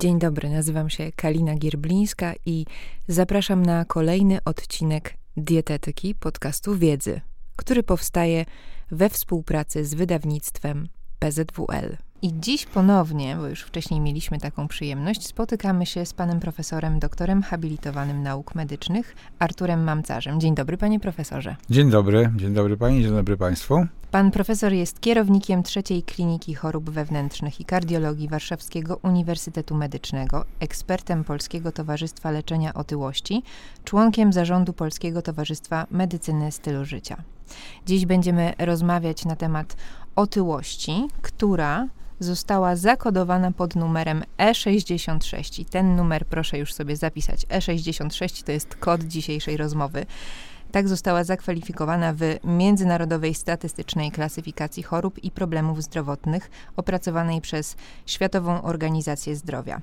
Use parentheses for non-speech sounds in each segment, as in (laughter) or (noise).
Dzień dobry, nazywam się Kalina Gierblińska i zapraszam na kolejny odcinek Dietetyki podcastu Wiedzy, który powstaje we współpracy z wydawnictwem PZWL. I dziś ponownie, bo już wcześniej mieliśmy taką przyjemność, spotykamy się z panem profesorem, doktorem habilitowanym nauk medycznych, Arturem Mamcarzem. Dzień dobry, panie profesorze. Dzień dobry, dzień dobry pani, dzień dobry państwu. Pan profesor jest kierownikiem trzeciej Kliniki Chorób Wewnętrznych i Kardiologii Warszawskiego Uniwersytetu Medycznego, ekspertem Polskiego Towarzystwa Leczenia Otyłości, członkiem zarządu Polskiego Towarzystwa Medycyny Stylu Życia. Dziś będziemy rozmawiać na temat otyłości, która została zakodowana pod numerem E66. I ten numer proszę już sobie zapisać. E66 to jest kod dzisiejszej rozmowy. Tak została zakwalifikowana w Międzynarodowej Statystycznej Klasyfikacji Chorób i Problemów Zdrowotnych opracowanej przez Światową Organizację Zdrowia.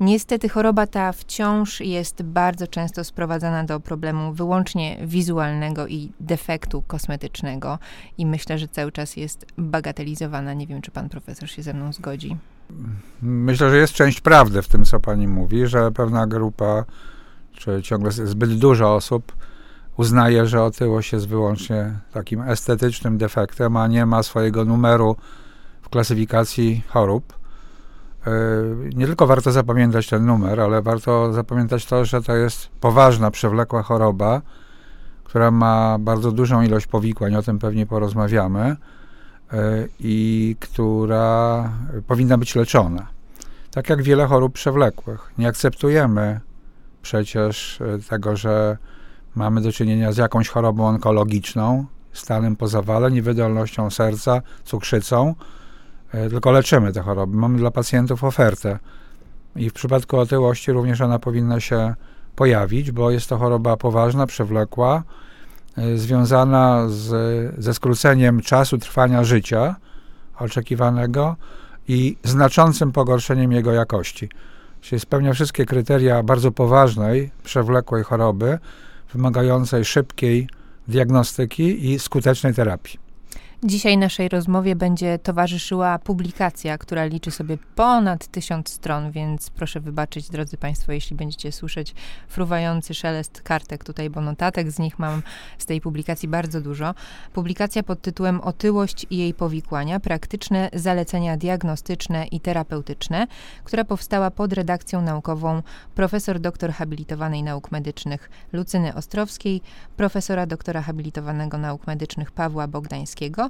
Niestety choroba ta wciąż jest bardzo często sprowadzana do problemu wyłącznie wizualnego i defektu kosmetycznego i myślę, że cały czas jest bagatelizowana. Nie wiem, czy pan profesor się ze mną zgodzi. Myślę, że jest część prawdy w tym, co pani mówi, że pewna grupa, czy ciągle zbyt dużo osób uznaje, że otyłość jest wyłącznie takim estetycznym defektem, a nie ma swojego numeru w klasyfikacji chorób. E, nie tylko warto zapamiętać ten numer, ale warto zapamiętać to, że to jest poważna, przewlekła choroba, która ma bardzo dużą ilość powikłań, o tym pewnie porozmawiamy, e, i która powinna być leczona. Tak jak wiele chorób przewlekłych. Nie akceptujemy przecież e, tego, że mamy do czynienia z jakąś chorobą onkologiczną, stanem po zawale, niewydolnością serca, cukrzycą, tylko leczymy te choroby. Mamy dla pacjentów ofertę i w przypadku otyłości również ona powinna się pojawić, bo jest to choroba poważna, przewlekła, e, związana z, ze skróceniem czasu trwania życia oczekiwanego i znaczącym pogorszeniem jego jakości. Czyli spełnia wszystkie kryteria bardzo poważnej, przewlekłej choroby, wymagającej szybkiej diagnostyki i skutecznej terapii. Dzisiaj naszej rozmowie będzie towarzyszyła publikacja, która liczy sobie ponad tysiąc stron, więc proszę wybaczyć, drodzy Państwo, jeśli będziecie słyszeć fruwający szelest kartek tutaj, bo notatek z nich mam z tej publikacji bardzo dużo. Publikacja pod tytułem Otyłość i jej powikłania, praktyczne zalecenia diagnostyczne i terapeutyczne, która powstała pod redakcją naukową profesor doktor habilitowanej nauk medycznych Lucyny Ostrowskiej, profesora doktora habilitowanego nauk medycznych Pawła Bogdańskiego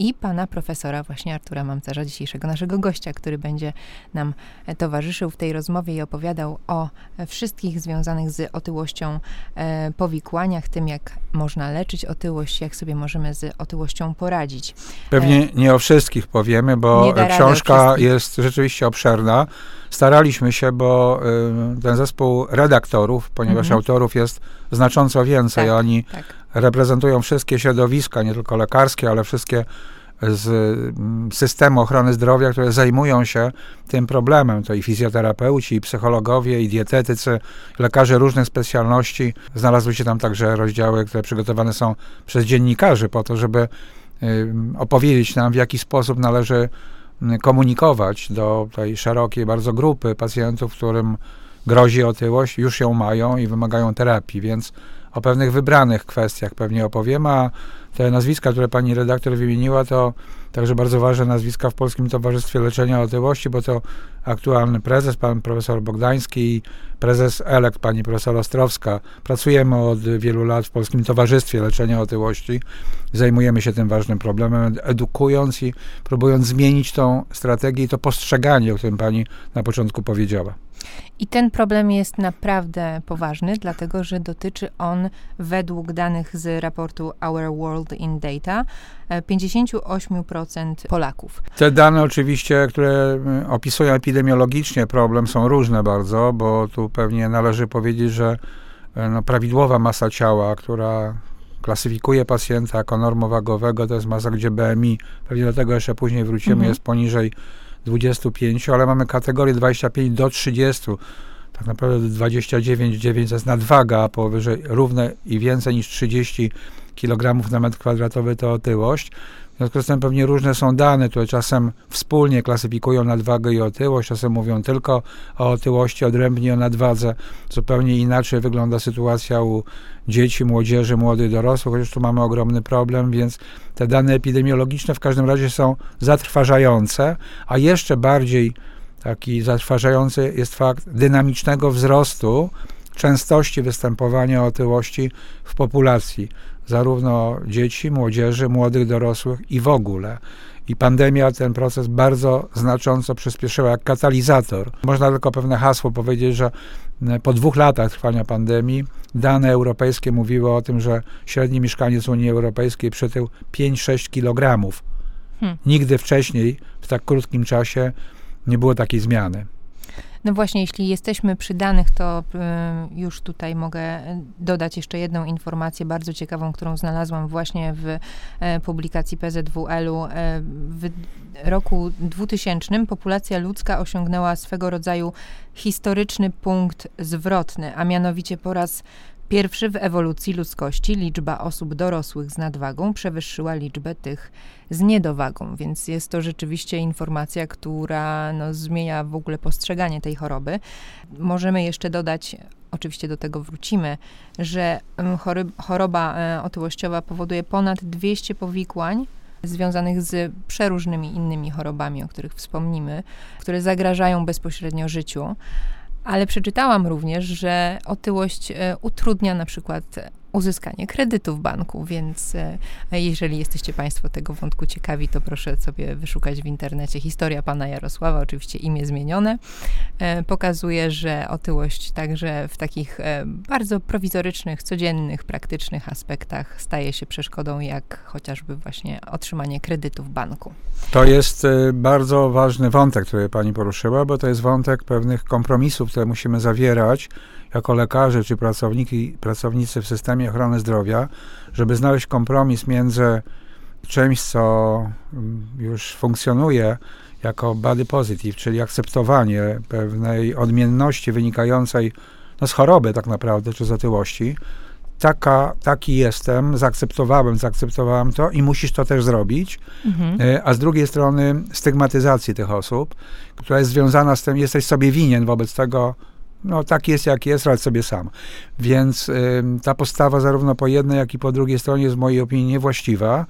i pana profesora właśnie Artura Mamcarza, dzisiejszego naszego gościa, który będzie nam towarzyszył w tej rozmowie i opowiadał o wszystkich związanych z otyłością e, powikłaniach, tym jak można leczyć otyłość, jak sobie możemy z otyłością poradzić. Pewnie e, nie o wszystkich powiemy, bo książka jest rzeczywiście obszerna. Staraliśmy się, bo y, ten zespół redaktorów, ponieważ mhm. autorów jest znacząco więcej, tak, oni tak. reprezentują wszystkie środowiska, nie tylko lekarskie, ale wszystkie z mm, systemu ochrony zdrowia, które zajmują się tym problemem. To i fizjoterapeuci, i psychologowie, i dietetycy, lekarze różnych specjalności. Znalazły się tam także rozdziały, które przygotowane są przez dziennikarzy po to, żeby opowiedzieć nam, w jaki sposób należy komunikować do tej szerokiej bardzo grupy pacjentów, którym grozi otyłość, już ją mają i wymagają terapii, więc o pewnych wybranych kwestiach pewnie opowiem, a te nazwiska, które pani redaktor wymieniła, to także bardzo ważne nazwiska w Polskim Towarzystwie Leczenia Otyłości, bo to aktualny prezes, pan profesor Bogdański i prezes elekt, pani profesor Ostrowska. Pracujemy od wielu lat w Polskim Towarzystwie Leczenia Otyłości. Zajmujemy się tym ważnym problemem, edukując i próbując zmienić tą strategię i to postrzeganie, o którym pani na początku powiedziała. I ten problem jest naprawdę poważny, dlatego że dotyczy on, według danych z raportu Our World in Data, 58% e, Polaków. Te dane oczywiście, które e, opisują epidemiologicznie problem, są różne bardzo, bo tu pewnie należy powiedzieć, że e, no, prawidłowa masa ciała, która klasyfikuje pacjenta jako normowagowego, to jest masa, gdzie BMI, pewnie do tego jeszcze później wrócimy, mhm. jest poniżej 25, ale mamy kategorię 25 do 30. Tak naprawdę 29,9 to jest nadwaga, a powyżej równe i więcej niż 30 kg na metr kwadratowy to otyłość. Związku z tym pewnie różne są dane, które czasem wspólnie klasyfikują nadwagę i otyłość, czasem mówią tylko o otyłości, odrębnie o nadwadze. Zupełnie inaczej wygląda sytuacja u dzieci, młodzieży, młodych dorosłych, chociaż tu mamy ogromny problem, więc te dane epidemiologiczne w każdym razie są zatrważające, a jeszcze bardziej taki zatrważający jest fakt dynamicznego wzrostu częstości występowania otyłości w populacji, zarówno dzieci, młodzieży, młodych dorosłych i w ogóle. I pandemia ten proces bardzo znacząco przyspieszyła jak katalizator. Można tylko pewne hasło powiedzieć, że po dwóch latach trwania pandemii dane europejskie mówiły o tym, że średni mieszkaniec Unii Europejskiej przytył 5-6 kg. Hmm. Nigdy wcześniej, w tak krótkim czasie, nie było takiej zmiany. No właśnie, jeśli jesteśmy przy danych, to y, już tutaj mogę dodać jeszcze jedną informację bardzo ciekawą, którą znalazłam właśnie w e, publikacji PZWL-u. E, w roku 2000 populacja ludzka osiągnęła swego rodzaju historyczny punkt zwrotny, a mianowicie po raz Pierwszy w ewolucji ludzkości liczba osób dorosłych z nadwagą przewyższyła liczbę tych z niedowagą, więc jest to rzeczywiście informacja, która no, zmienia w ogóle postrzeganie tej choroby. Możemy jeszcze dodać, oczywiście do tego wrócimy, że choroba e, otyłościowa powoduje ponad 200 powikłań związanych z przeróżnymi innymi chorobami, o których wspomnimy, które zagrażają bezpośrednio życiu. Ale przeczytałam również, że otyłość e, utrudnia na przykład uzyskanie kredytu w banku, więc e, jeżeli jesteście Państwo tego wątku ciekawi, to proszę sobie wyszukać w internecie historia pana Jarosława, oczywiście imię zmienione. E, pokazuje, że otyłość także w takich e, bardzo prowizorycznych, codziennych, praktycznych aspektach staje się przeszkodą, jak chociażby właśnie otrzymanie kredytu w banku. To jest bardzo ważny wątek, który pani poruszyła, bo to jest wątek pewnych kompromisów, które musimy zawierać jako lekarze czy pracowniki, pracownicy w systemie ochrony zdrowia, żeby znaleźć kompromis między czymś, co mm, już funkcjonuje jako body positive, czyli akceptowanie pewnej odmienności wynikającej no, z choroby tak naprawdę, czy z otyłości. Taka, taki jestem, zaakceptowałem, zaakceptowałem to i musisz to też zrobić. Mhm. E, a z drugiej strony stygmatyzacji tych osób, która jest związana z tym, jesteś sobie winien wobec tego, no tak jest jak jest, radź sobie sam. Więc y, ta postawa zarówno po jednej, jak i po drugiej stronie jest w mojej opinii niewłaściwa,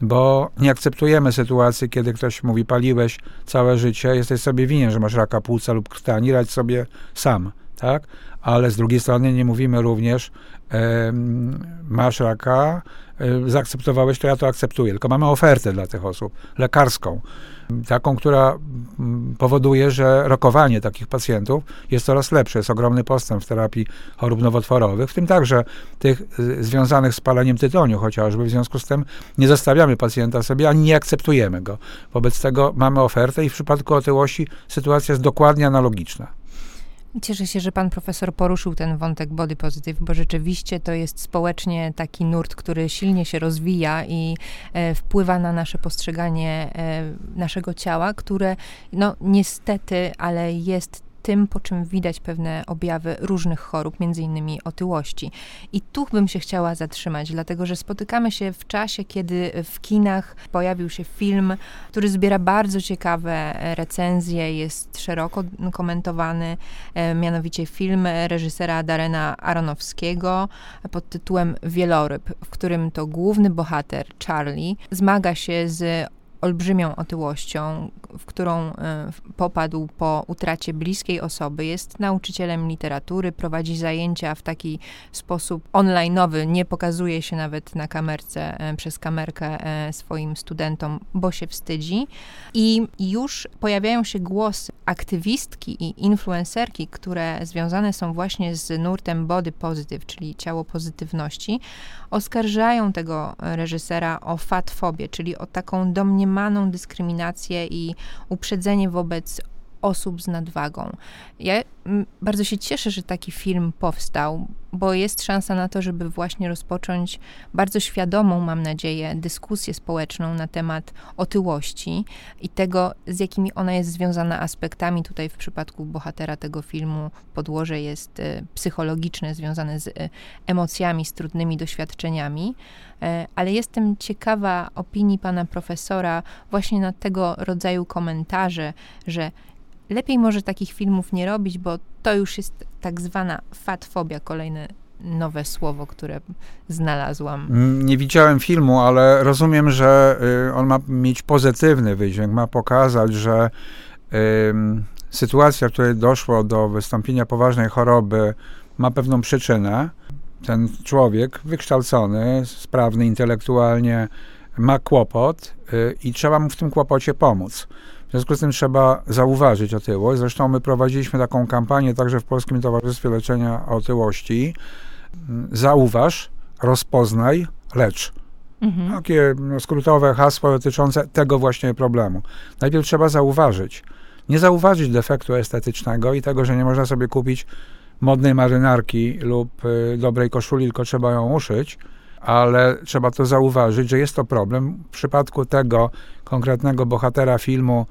bo nie akceptujemy sytuacji, kiedy ktoś mówi, paliłeś całe życie, jesteś sobie winien, że masz raka płuca lub krtani, radź sobie sam, tak? Ale z drugiej strony nie mówimy również, y, masz raka, y, zaakceptowałeś, to ja to akceptuję. Tylko mamy ofertę dla tych osób, lekarską taką, która mm, powoduje, że rokowanie takich pacjentów jest coraz lepsze. Jest ogromny postęp w terapii chorób nowotworowych, w tym także tych y, związanych z paleniem tytoniu chociażby. W związku z tym nie zostawiamy pacjenta sobie, ani nie akceptujemy go. Wobec tego mamy ofertę i w przypadku otyłości sytuacja jest dokładnie analogiczna. Cieszę się, że pan profesor poruszył ten wątek body positive, bo rzeczywiście to jest społecznie taki nurt, który silnie się rozwija i e, wpływa na nasze postrzeganie e, naszego ciała, które no niestety, ale jest tym, po czym widać pewne objawy różnych chorób, między innymi otyłości. I tu bym się chciała zatrzymać, dlatego że spotykamy się w czasie, kiedy w kinach pojawił się film, który zbiera bardzo ciekawe recenzje, jest szeroko komentowany, e, mianowicie film reżysera Darena Aronowskiego pod tytułem Wieloryb, w którym to główny bohater, Charlie, zmaga się z olbrzymią otyłością, w którą e, popadł po utracie bliskiej osoby. Jest nauczycielem literatury, prowadzi zajęcia w taki sposób onlineowy, nie pokazuje się nawet na kamerce, e, przez kamerkę e, swoim studentom, bo się wstydzi. I już pojawiają się głosy aktywistki i influencerki, które związane są właśnie z nurtem body positive, czyli ciało pozytywności, oskarżają tego reżysera o fatfobię, czyli o taką domniemaną dyskryminację i uprzedzenie wobec osób z nadwagą. Ja bardzo się cieszę, że taki film powstał, bo jest szansa na to, żeby właśnie rozpocząć bardzo świadomą, mam nadzieję, dyskusję społeczną na temat otyłości i tego, z jakimi ona jest związana aspektami. Tutaj w przypadku bohatera tego filmu podłoże jest y, psychologiczne, związane z y, emocjami, z trudnymi doświadczeniami. E, ale jestem ciekawa opinii pana profesora właśnie na tego rodzaju komentarze, że lepiej może takich filmów nie robić, bo to już jest tak zwana fatfobia, kolejne nowe słowo, które znalazłam. Mm, nie widziałem filmu, ale rozumiem, że y, on ma mieć pozytywny wydźwięk, ma pokazać, że y, sytuacja, w której doszło do wystąpienia poważnej choroby, ma pewną przyczynę. Ten człowiek wykształcony, sprawny intelektualnie, ma kłopot y, i trzeba mu w tym kłopocie pomóc. W związku z tym trzeba zauważyć otyłość. Zresztą my prowadziliśmy taką kampanię także w Polskim Towarzystwie Leczenia Otyłości. Zauważ, rozpoznaj, lecz. Mhm. Takie no, skrótowe hasło dotyczące tego właśnie problemu. Najpierw trzeba zauważyć. Nie zauważyć defektu estetycznego i tego, że nie można sobie kupić modnej marynarki lub y, dobrej koszuli, tylko trzeba ją uszyć, ale trzeba to zauważyć, że jest to problem. W przypadku tego konkretnego bohatera filmu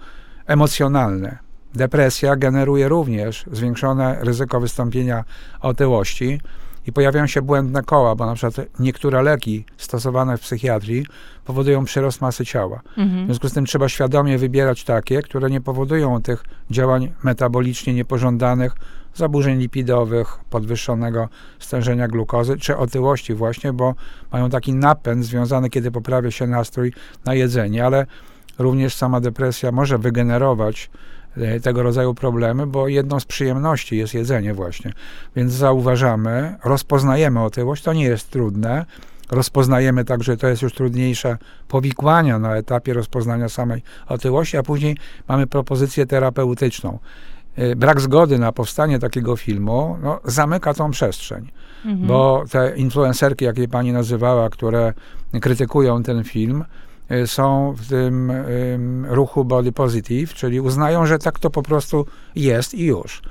emocjonalny. Depresja generuje również zwiększone ryzyko wystąpienia otyłości i pojawiają się błędne koła, bo na przykład niektóre leki stosowane w psychiatrii powodują przyrost masy ciała. Mhm. W związku z tym trzeba świadomie wybierać takie, które nie powodują tych działań metabolicznie niepożądanych, zaburzeń lipidowych, podwyższonego stężenia glukozy, czy otyłości właśnie, bo mają taki napęd związany, kiedy poprawia się nastrój na jedzenie, ale również sama depresja może wygenerować e, tego rodzaju problemy, bo jedną z przyjemności jest jedzenie właśnie. Więc zauważamy, rozpoznajemy otyłość, to nie jest trudne. Rozpoznajemy także, to jest już trudniejsze, powikłania na etapie rozpoznania samej otyłości, a później mamy propozycję terapeutyczną. Y, brak zgody na powstanie takiego filmu no, zamyka tą przestrzeń. Mhm. Bo te influencerki, jak je pani nazywała, które krytykują ten film, y, są w tym ruchu body positive, czyli uznają, że tak to po prostu jest i już.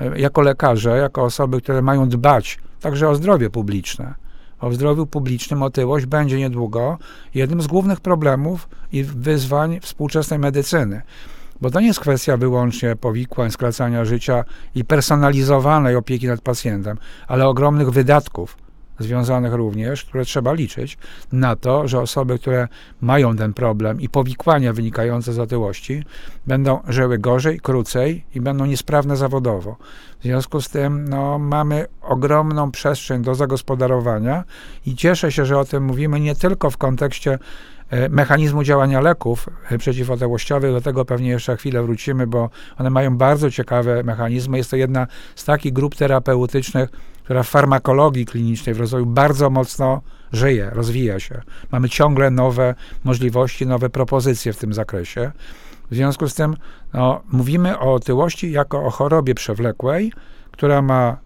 Y, jako lekarze, jako osoby, które mają dbać także o zdrowie publiczne, o zdrowiu publicznym otyłość będzie niedługo jednym z głównych problemów i wyzwań współczesnej medycyny. Bo to nie jest kwestia wyłącznie powikłań, skracania życia i personalizowanej opieki nad pacjentem, ale ogromnych wydatków związanych również, które trzeba liczyć na to, że osoby, które mają ten problem i powikłania wynikające z otyłości, będą żyły gorzej, krócej i będą niesprawne zawodowo. W związku z tym no, mamy ogromną przestrzeń do zagospodarowania i cieszę się, że o tym mówimy nie tylko w kontekście mechanizmu działania leków e, przeciwotyłościowych. Do tego pewnie jeszcze chwilę wrócimy, bo one mają bardzo ciekawe mechanizmy. Jest to jedna z takich grup terapeutycznych, która w farmakologii klinicznej, w rozwoju bardzo mocno żyje, rozwija się. Mamy ciągle nowe możliwości, nowe propozycje w tym zakresie. W związku z tym no, mówimy o otyłości jako o chorobie przewlekłej, która ma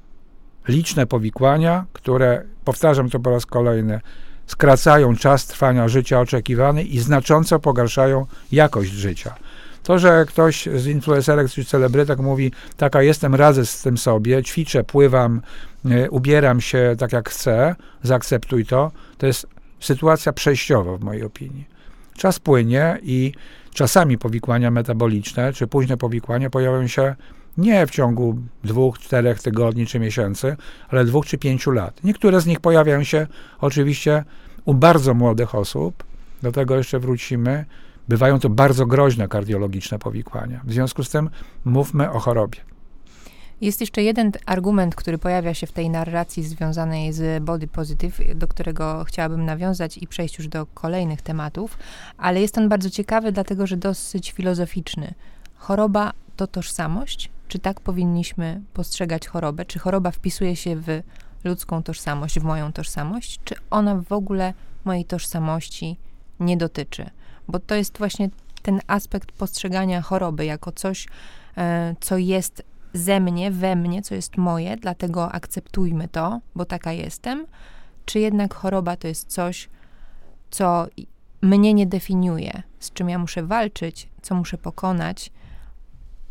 liczne powikłania, które, powtarzam to po raz kolejny, skracają czas trwania życia oczekiwany i znacząco pogarszają jakość życia. To, że ktoś z influencerek czy celebrytek mówi, taka jestem, radzę z tym sobie, ćwiczę, pływam, y, ubieram się tak jak chcę, zaakceptuj to, to jest sytuacja przejściowa w mojej opinii. Czas płynie i czasami powikłania metaboliczne czy późne powikłania pojawiają się nie w ciągu dwóch, czterech tygodni czy miesięcy, ale dwóch czy pięciu lat. Niektóre z nich pojawiają się oczywiście u bardzo młodych osób, do tego jeszcze wrócimy. Bywają to bardzo groźne kardiologiczne powikłania. W związku z tym mówmy o chorobie. Jest jeszcze jeden argument, który pojawia się w tej narracji związanej z body positive, do którego chciałabym nawiązać i przejść już do kolejnych tematów, ale jest on bardzo ciekawy, dlatego że dosyć filozoficzny. Choroba to tożsamość? Czy tak powinniśmy postrzegać chorobę? Czy choroba wpisuje się w ludzką tożsamość, w moją tożsamość? Czy ona w ogóle mojej tożsamości nie dotyczy? Bo to jest właśnie ten aspekt postrzegania choroby jako coś, e, co jest ze mnie, we mnie, co jest moje, dlatego akceptujmy to, bo taka jestem, czy jednak choroba to jest coś, co mnie nie definiuje, z czym ja muszę walczyć, co muszę pokonać,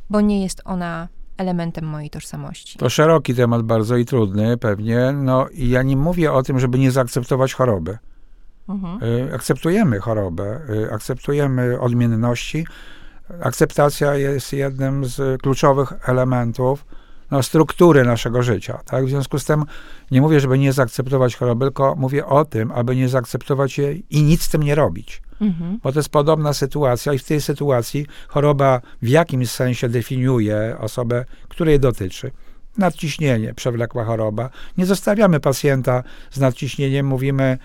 bo nie jest ona elementem mojej tożsamości. To szeroki temat bardzo i trudny pewnie. No i ja nie mówię o tym, żeby nie zaakceptować choroby. Mhm. Y, Akceptujemy chorobę, y, akceptujemy odmienności. Akceptacja jest jednym z kluczowych elementów no, struktury naszego życia. Tak? W związku z tym nie mówię, żeby nie zaakceptować choroby, tylko mówię o tym, aby nie zaakceptować jej i nic z tym nie robić. Mhm. Bo to jest podobna sytuacja i w tej sytuacji choroba w jakimś sensie definiuje osobę, której dotyczy. Nadciśnienie, przewlekła choroba. Nie zostawiamy pacjenta z nadciśnieniem, mówimy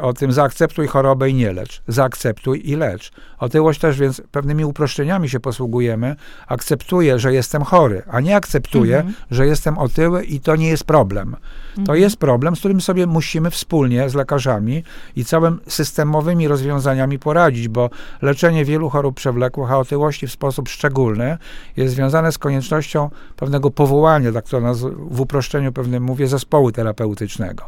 o tym zaakceptuj chorobę i nie lecz. Zaakceptuj i lecz. Otyłość też więc pewnymi uproszczeniami się posługujemy. Akceptuję, że jestem chory, a nie akceptuję, Mhm. że jestem otyły i to nie jest problem. To Mhm. jest problem, z którym sobie musimy wspólnie z lekarzami i całym systemowymi rozwiązaniami poradzić, bo leczenie wielu chorób przewlekłych, a otyłości w sposób szczególny jest związane z koniecznością pewnego powołania, tak to naz- w uproszczeniu pewnym mówię, zespołu terapeutycznego.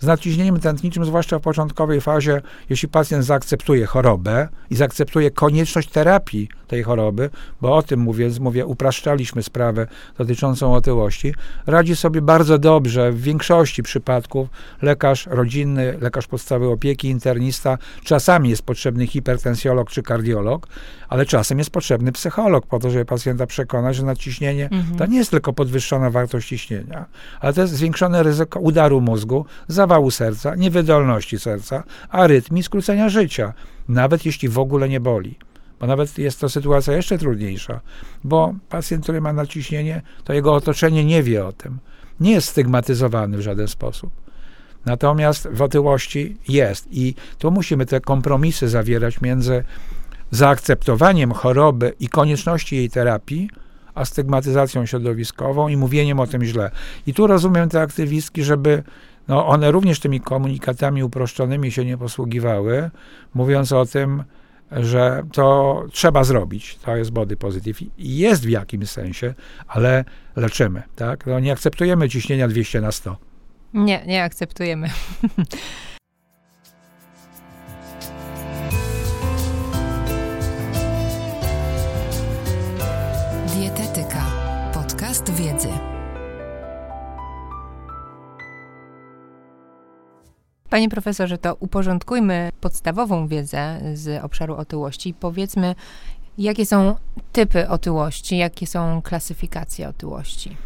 Z nadciśnieniem tętniczym, zwłaszcza w początkowej fazie, jeśli pacjent zaakceptuje chorobę i zaakceptuje konieczność terapii tej choroby, bo o tym mówię, mówię, upraszczaliśmy sprawę dotyczącą otyłości, radzi sobie bardzo dobrze w większości przypadków lekarz rodzinny, lekarz podstawowej opieki, internista. Czasami jest potrzebny hipertensjolog czy kardiolog, ale czasem jest potrzebny psycholog po to, żeby pacjenta przekonać, że nadciśnienie Mhm. to nie jest tylko podwyższona wartość ciśnienia, ale to jest zwiększone ryzyko udaru mózgu, zawału serca, niewydolności serca, arytmii, skrócenia życia, nawet jeśli w ogóle nie boli. Bo nawet jest to sytuacja jeszcze trudniejsza, bo pacjent, który ma nadciśnienie, to jego otoczenie nie wie o tym. Nie jest stygmatyzowany w żaden sposób. Natomiast w otyłości jest i tu musimy te kompromisy zawierać między zaakceptowaniem choroby i konieczności jej terapii, a stygmatyzacją środowiskową i mówieniem o tym źle. I tu rozumiem te aktywistki, żeby no, one również tymi komunikatami uproszczonymi się nie posługiwały, mówiąc o tym, że to trzeba zrobić. To jest body positive. I jest w jakimś sensie, ale leczymy. Tak? No, nie akceptujemy ciśnienia 200 na 100. Nie, nie akceptujemy. (laughs) Dietetyka. Podcast wiedzy. Panie profesorze, to uporządkujmy podstawową wiedzę z obszaru otyłości. Powiedzmy, jakie są typy otyłości, jakie są klasyfikacje otyłości.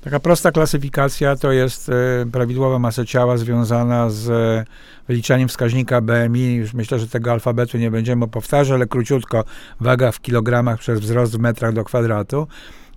Taka prosta klasyfikacja to jest e, prawidłowa masa ciała związana z e, wyliczaniem wskaźnika BMI. Już myślę, że tego alfabetu nie będziemy powtarzać, ale króciutko waga w kilogramach przez wzrost w metrach do kwadratu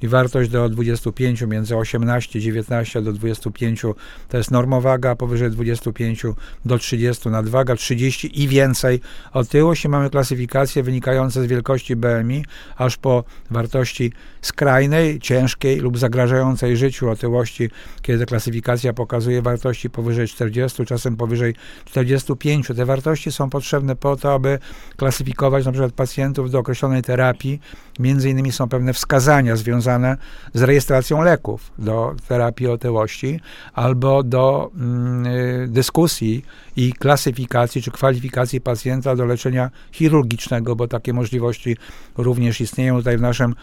i wartość do 25, między 18, 19 do 25 to jest normowaga, powyżej 25 do 30 nadwaga, 30 i więcej otyłość i mamy klasyfikacje wynikające z wielkości BMI aż po wartości skrajnej, ciężkiej lub zagrażającej życiu otyłości, kiedy klasyfikacja pokazuje wartości powyżej 40, czasem powyżej 45. Te wartości są potrzebne po to, aby klasyfikować na przykład pacjentów do określonej terapii. Między innymi są pewne wskazania związane z rejestracją leków do terapii otyłości albo do mm, y, dyskusji i klasyfikacji czy kwalifikacji pacjenta do leczenia chirurgicznego, bo takie możliwości również istnieją tutaj w naszym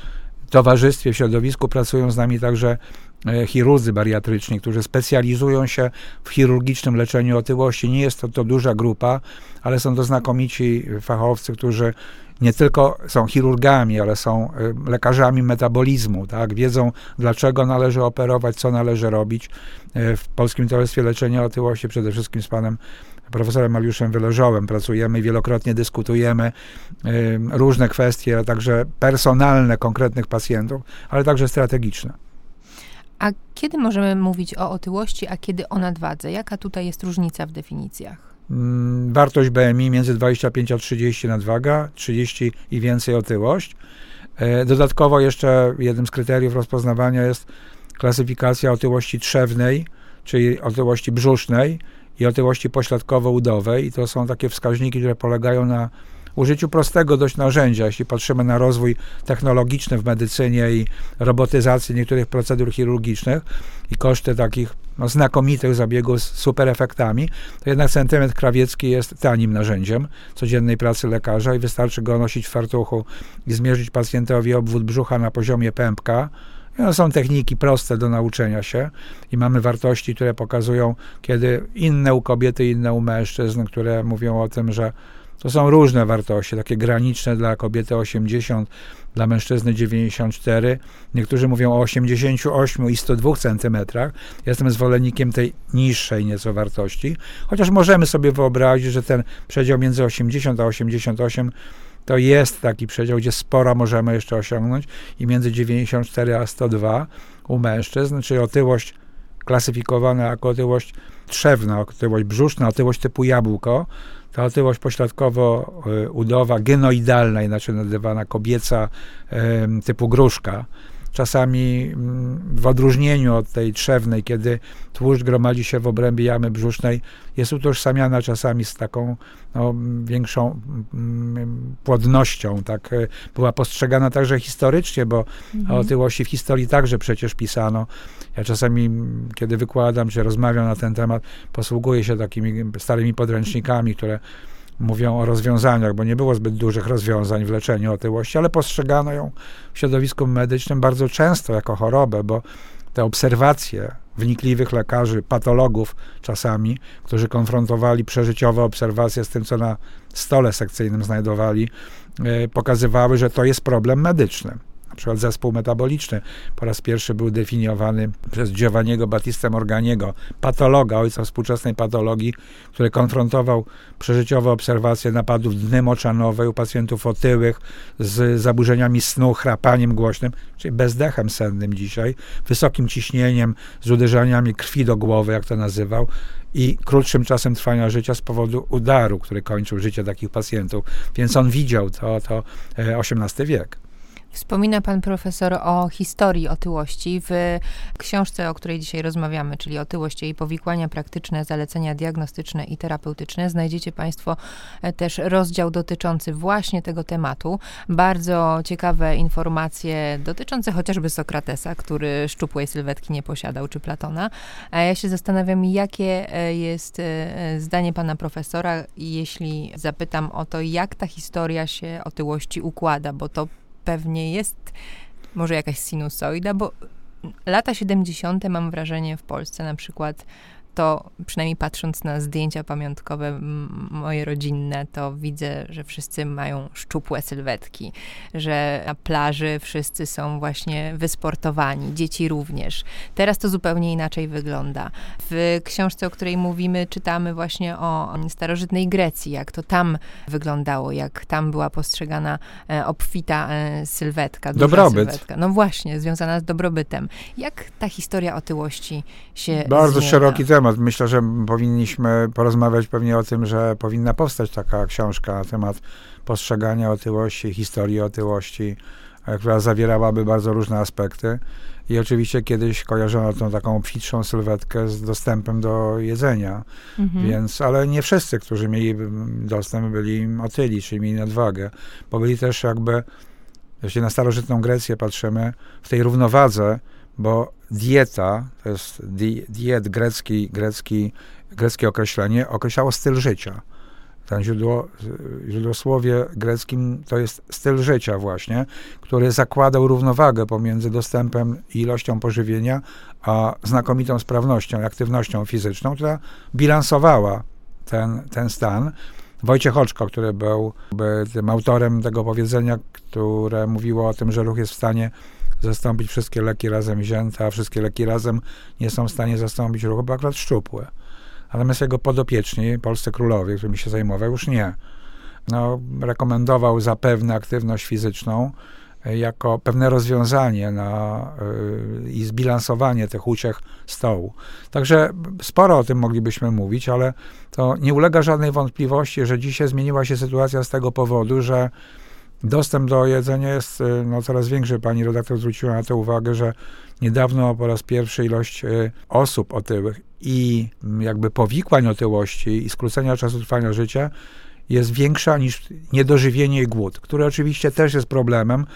towarzystwie, w środowisku pracują z nami także e, chirurdzy bariatryczni, którzy specjalizują się w chirurgicznym leczeniu otyłości. Nie jest to, to duża grupa, ale są to znakomici fachowcy, którzy nie tylko są chirurgami, ale są e, lekarzami metabolizmu, tak? Wiedzą, dlaczego należy operować, co należy robić. E, W Polskim Towarzystwie Leczenia Otyłości przede wszystkim z panem profesorem Mariuszem Wyleżołem pracujemy, wielokrotnie dyskutujemy ym, różne kwestie, także personalne konkretnych pacjentów, ale także strategiczne. A kiedy możemy mówić o otyłości, a kiedy o nadwadze? Jaka tutaj jest różnica w definicjach? Mm, Wartość BMI między 25 a 30 nadwaga, 30 i więcej otyłość. E, Dodatkowo jeszcze jednym z kryteriów rozpoznawania jest klasyfikacja otyłości trzewnej, czyli otyłości brzusznej i otyłości pośladkowo-udowej. I to są takie wskaźniki, które polegają na użyciu prostego dość narzędzia. Jeśli patrzymy na rozwój technologiczny w medycynie i robotyzację niektórych procedur chirurgicznych i koszty takich no, znakomitych zabiegów z super efektami, to jednak centymetr krawiecki jest tanim narzędziem codziennej pracy lekarza i wystarczy go nosić w fartuchu i zmierzyć pacjentowi obwód brzucha na poziomie pępka. No, są techniki proste do nauczenia się i mamy wartości, które pokazują, kiedy inne u kobiety, inne u mężczyzn, które mówią o tym, że to są różne wartości, takie graniczne dla kobiety 80, dla mężczyzny 94. Niektórzy mówią o 88 i 102 centymetrach. Jestem zwolennikiem tej niższej nieco wartości, chociaż możemy sobie wyobrazić, że ten przedział między 80 a 88 to jest taki przedział, gdzie spora możemy jeszcze osiągnąć i między 94 a 102 u mężczyzn, czyli otyłość klasyfikowana jako otyłość trzewna, otyłość brzuszna, otyłość typu jabłko, ta otyłość pośladkowo-udowa, genoidalna, inaczej nazywana kobieca, typu gruszka, czasami mm, w odróżnieniu od tej trzewnej, kiedy tłuszcz gromadzi się w obrębie jamy brzusznej, jest utożsamiana czasami z taką no, większą mm, płodnością. Tak e, była postrzegana także historycznie, bo mhm. o otyłości w historii także przecież pisano. Ja czasami, kiedy wykładam czy rozmawiam na ten temat, posługuję się takimi starymi podręcznikami, które mówią o rozwiązaniach, bo nie było zbyt dużych rozwiązań w leczeniu otyłości, ale postrzegano ją w środowisku medycznym bardzo często jako chorobę, bo te obserwacje wnikliwych lekarzy, patologów czasami, którzy konfrontowali przeżyciowe obserwacje z tym, co na stole sekcyjnym znajdowali, e, pokazywały, że to jest problem medyczny na przykład zespół metaboliczny po raz pierwszy był definiowany przez Giovanniego Battista Morganiego, patologa, ojca współczesnej patologii, który konfrontował przeżyciowe obserwacje napadów dny u pacjentów otyłych z zaburzeniami snu, chrapaniem głośnym, czyli bezdechem sennym dzisiaj, wysokim ciśnieniem, z uderzeniami krwi do głowy, jak to nazywał, i krótszym czasem trwania życia z powodu udaru, który kończył życie takich pacjentów. Więc on widział to, to XVIII e, wiek. Wspomina pan profesor o historii otyłości. W książce, o której dzisiaj rozmawiamy, czyli otyłość i powikłania praktyczne, zalecenia diagnostyczne i terapeutyczne, znajdziecie państwo e, też rozdział dotyczący właśnie tego tematu. Bardzo ciekawe informacje dotyczące chociażby Sokratesa, który szczupłej sylwetki nie posiadał, czy Platona. A ja się zastanawiam, jakie e, jest e, zdanie pana profesora, jeśli zapytam o to, jak ta historia się otyłości układa, bo to pewnie jest może jakaś sinusoida, bo lata 70. mam wrażenie w Polsce na przykład to przynajmniej patrząc na zdjęcia pamiątkowe moje rodzinne, to widzę, że wszyscy mają szczupłe sylwetki, że na plaży wszyscy są właśnie wysportowani, dzieci również. Teraz to zupełnie inaczej wygląda. W książce, o której mówimy, czytamy właśnie o starożytnej Grecji, jak to tam wyglądało, jak tam była postrzegana e, obfita e, sylwetka. Dobrobyt. Sylwetka. No właśnie, związana z dobrobytem. Jak ta historia otyłości się Bardzo zmienia? szeroki temat temat. Myślę, że powinniśmy porozmawiać pewnie o tym, że powinna powstać taka książka na temat postrzegania otyłości, historii otyłości, e, która zawierałaby bardzo różne aspekty. I oczywiście kiedyś kojarzono tą taką obfitszą sylwetkę z dostępem do jedzenia. Mhm. Więc, ale nie wszyscy, którzy mieli dostęp, byli otyli, czyli mieli nadwagę, bo byli też jakby, jeśli na starożytną Grecję patrzymy, w tej równowadze bo dieta, to jest di, diet grecki, grecki, greckie określenie, określało styl życia. Ten źródło, źródłosłowie greckim to jest styl życia właśnie, który zakładał równowagę pomiędzy dostępem i ilością pożywienia, a znakomitą sprawnością i aktywnością fizyczną, która bilansowała ten, ten stan. Wojciech Oczko, który był tym autorem tego powiedzenia, które mówiło o tym, że ruch jest w stanie zastąpić wszystkie leki razem wzięte, a wszystkie leki razem nie są w stanie zastąpić ruchu, bo akurat szczupłe. Natomiast jego podopieczni, polscy królowie, którymi się zajmował, już nie. No, rekomendował zapewne aktywność fizyczną e, jako pewne rozwiązanie na, yy, i zbilansowanie tych uciech stołu. Także sporo o tym moglibyśmy mówić, ale to nie ulega żadnej wątpliwości, że dzisiaj zmieniła się sytuacja z tego powodu, że Dostęp do jedzenia jest y, no, coraz większy. Pani redaktor zwróciła na to uwagę, że niedawno po raz pierwszy ilość y, osób otyłych i mm, jakby powikłań otyłości i skrócenia czasu trwania życia jest większa niż niedożywienie i głód, które oczywiście też jest problemem,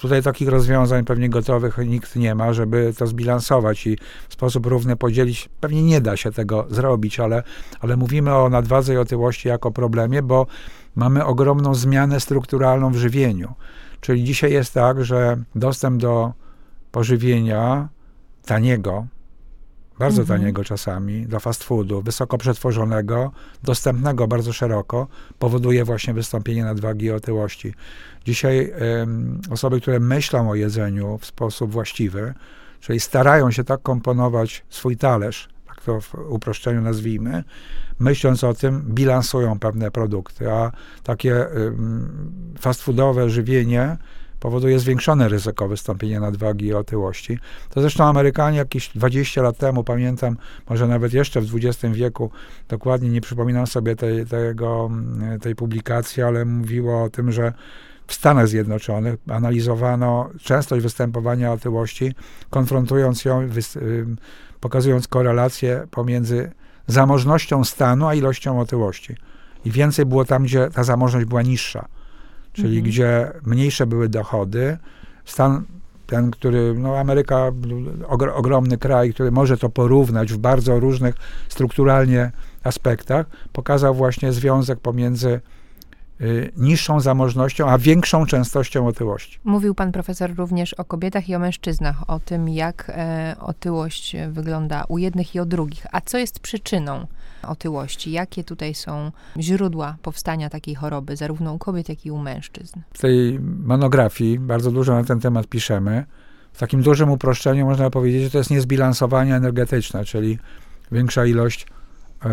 Tutaj takich rozwiązań pewnie gotowych nikt nie ma, żeby to zbilansować i w sposób równy podzielić. Pewnie nie da się tego zrobić, ale, ale mówimy o nadwadze i otyłości jako problemie, bo mamy ogromną zmianę strukturalną w żywieniu. Czyli dzisiaj jest tak, że dostęp do pożywienia taniego, bardzo Mhm. taniego czasami, do fast foodu, wysoko przetworzonego, dostępnego bardzo szeroko, powoduje właśnie wystąpienie nadwagi i otyłości. Dzisiaj osoby, które myślą o jedzeniu w sposób właściwy, czyli starają się tak komponować swój talerz, tak to w uproszczeniu nazwijmy, myśląc o tym, bilansują pewne produkty, a takie fast foodowe żywienie powoduje zwiększone ryzyko wystąpienia nadwagi i otyłości. To zresztą Amerykanie jakieś 20 lat temu, pamiętam, może nawet jeszcze w XX wieku, dokładnie nie przypominam sobie tej, tego, mm, tej publikacji, ale mówiło o tym, że w Stanach Zjednoczonych analizowano częstość występowania otyłości, konfrontując ją, pokazując korelację pomiędzy zamożnością stanu a ilością otyłości. I więcej było tam, gdzie ta zamożność była niższa czyli Mhm. gdzie mniejsze były dochody. Stan ten, który, no Ameryka, ogr- ogromny kraj, który może to porównać w bardzo różnych strukturalnie aspektach, pokazał właśnie związek pomiędzy y, niższą zamożnością, a większą częstością otyłości. Mówił pan profesor również o kobietach i o mężczyznach, o tym, jak e, otyłość wygląda u jednych i u drugich. A co jest przyczyną otyłości? Jakie tutaj są źródła powstania takiej choroby, zarówno u kobiet, jak i u mężczyzn? W tej monografii bardzo dużo na ten temat piszemy. W takim dużym uproszczeniu można powiedzieć, że to jest niezbilansowanie energetyczne, czyli większa ilość e,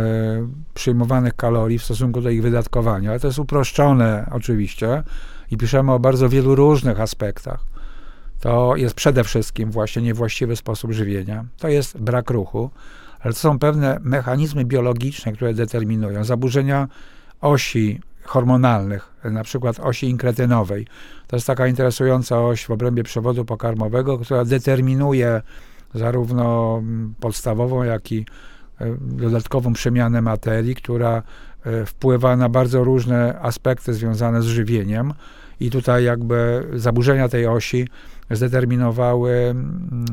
przyjmowanych kalorii w stosunku do ich wydatkowania. Ale to jest uproszczone oczywiście i piszemy o bardzo wielu różnych aspektach. To jest przede wszystkim właśnie niewłaściwy sposób żywienia. To jest brak ruchu, ale to są pewne mechanizmy biologiczne, które determinują zaburzenia osi hormonalnych, na przykład osi inkretynowej. To jest taka interesująca oś w obrębie przewodu pokarmowego, która determinuje zarówno mm, podstawową, jak i e, dodatkową przemianę materii, która e, wpływa na bardzo różne aspekty związane z żywieniem. I tutaj jakby zaburzenia tej osi zdeterminowały mm,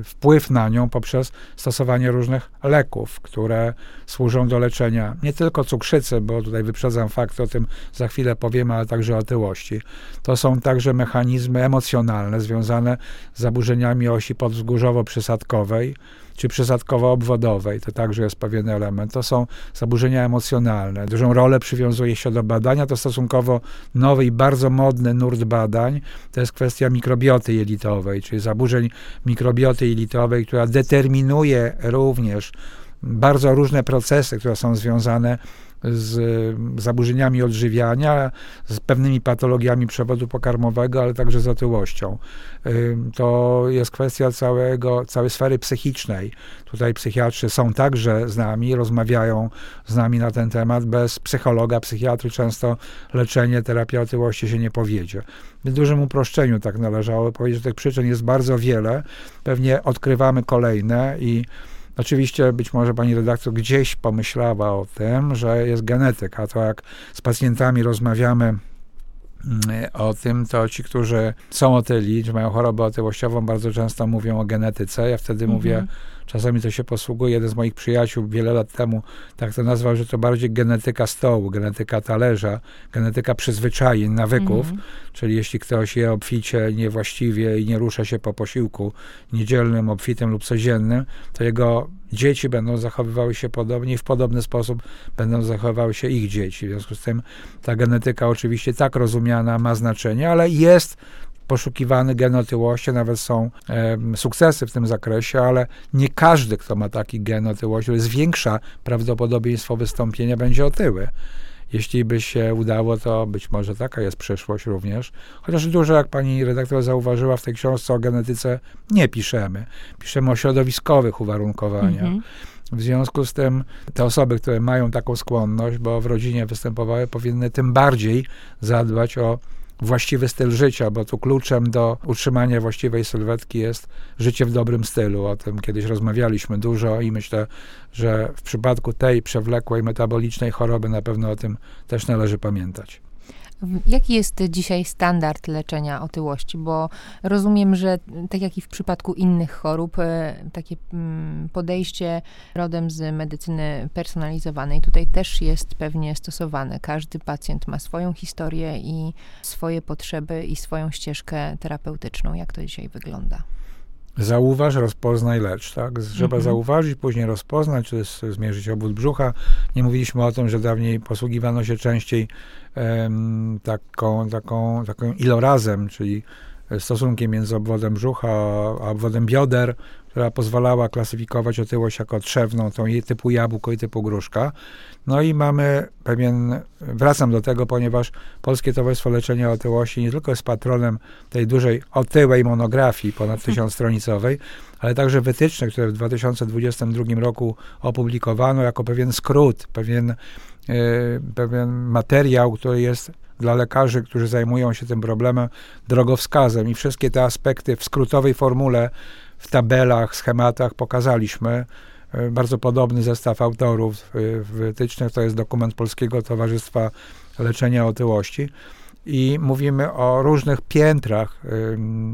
e, wpływ na nią poprzez stosowanie różnych leków, które służą do leczenia nie tylko cukrzycy, bo tutaj wyprzedzam fakt, o tym za chwilę powiemy, ale także otyłości. To są także mechanizmy emocjonalne związane z zaburzeniami osi podwzgórzowo-przysadkowej czy przysadkowo-obwodowej. To także jest pewien element. To są zaburzenia emocjonalne. Dużą rolę przywiązuje się do badania. To stosunkowo nowy i bardzo modny nurt badań. To jest kwestia mikrobioty jelitowej, czyli zaburzeń mikrobioty jelitowej, która determinuje również bardzo różne procesy, które są związane z zaburzeniami odżywiania, z pewnymi patologiami przewodu pokarmowego, ale także z otyłością. To jest kwestia całego, całej sfery psychicznej. Tutaj psychiatrzy są także z nami, rozmawiają z nami na ten temat. Bez psychologa, psychiatry często leczenie, terapia otyłości się nie powiedzie. W dużym uproszczeniu tak należało powiedzieć, że tych przyczyn jest bardzo wiele. Pewnie odkrywamy kolejne i Oczywiście być może pani redaktor gdzieś pomyślała o tym, że jest genetyka. To jak z pacjentami rozmawiamy mm, o tym, to ci, którzy są otyli, czy mają chorobę otyłościową, bardzo często mówią o genetyce. Ja wtedy mówię, Mhm. Czasami to się posługuje. Jeden z moich przyjaciół wiele lat temu tak to nazwał, że to bardziej genetyka stołu, genetyka talerza, genetyka przyzwyczajeń, nawyków. Mhm. Czyli jeśli ktoś je obficie, niewłaściwie i nie rusza się po posiłku niedzielnym, obfitym lub codziennym, to jego dzieci będą zachowywały się podobnie i w podobny sposób będą zachowywały się ich dzieci. W związku z tym ta genetyka oczywiście tak rozumiana ma znaczenie, ale jest poszukiwany gen otyłości, nawet są em, sukcesy w tym zakresie, ale nie każdy, kto ma taki gen otyłości, zwiększa prawdopodobieństwo wystąpienia, będzie otyły. Jeśli by się udało, to być może taka jest przyszłość również. Chociaż dużo, jak pani redaktor zauważyła, w tej książce o genetyce nie piszemy. Piszemy o środowiskowych uwarunkowaniach. Mhm. W związku z tym te osoby, które mają taką skłonność, bo w rodzinie występowały, powinny tym bardziej zadbać o właściwy styl życia, bo tu kluczem do utrzymania właściwej sylwetki jest życie w dobrym stylu. O tym kiedyś rozmawialiśmy dużo i myślę, że w przypadku tej przewlekłej metabolicznej choroby na pewno o tym też należy pamiętać. Jaki jest dzisiaj standard leczenia otyłości? Bo rozumiem, że tak jak i w przypadku innych chorób, e, takie mm, podejście rodem z medycyny personalizowanej tutaj też jest pewnie stosowane. Każdy pacjent ma swoją historię i swoje potrzeby i swoją ścieżkę terapeutyczną. Jak to dzisiaj wygląda? Zauważ, rozpoznaj, lecz, tak? Trzeba mhm. zauważyć, później rozpoznać, czy zmierzyć obwód brzucha. Nie mówiliśmy o tym, że dawniej posługiwano się częściej um, taką, taką, taką ilorazem, czyli stosunkiem między obwodem brzucha a obwodem bioder, która pozwalała klasyfikować otyłość jako trzewną, tą typu jabłko i typu gruszka. No i mamy pewien, wracam do tego, ponieważ Polskie Towarzystwo Leczenia Otyłości nie tylko jest patronem tej dużej otyłej monografii ponad tysiącstronicowej, ale także wytyczne, które w 2022 roku opublikowano jako pewien skrót, pewien, yy, pewien materiał, który jest dla lekarzy, którzy zajmują się tym problemem, drogowskazem i wszystkie te aspekty w skrótowej formule, w tabelach, schematach pokazaliśmy. E, bardzo podobny zestaw autorów w wytycznych to jest dokument Polskiego Towarzystwa Leczenia Otyłości. I mówimy o różnych piętrach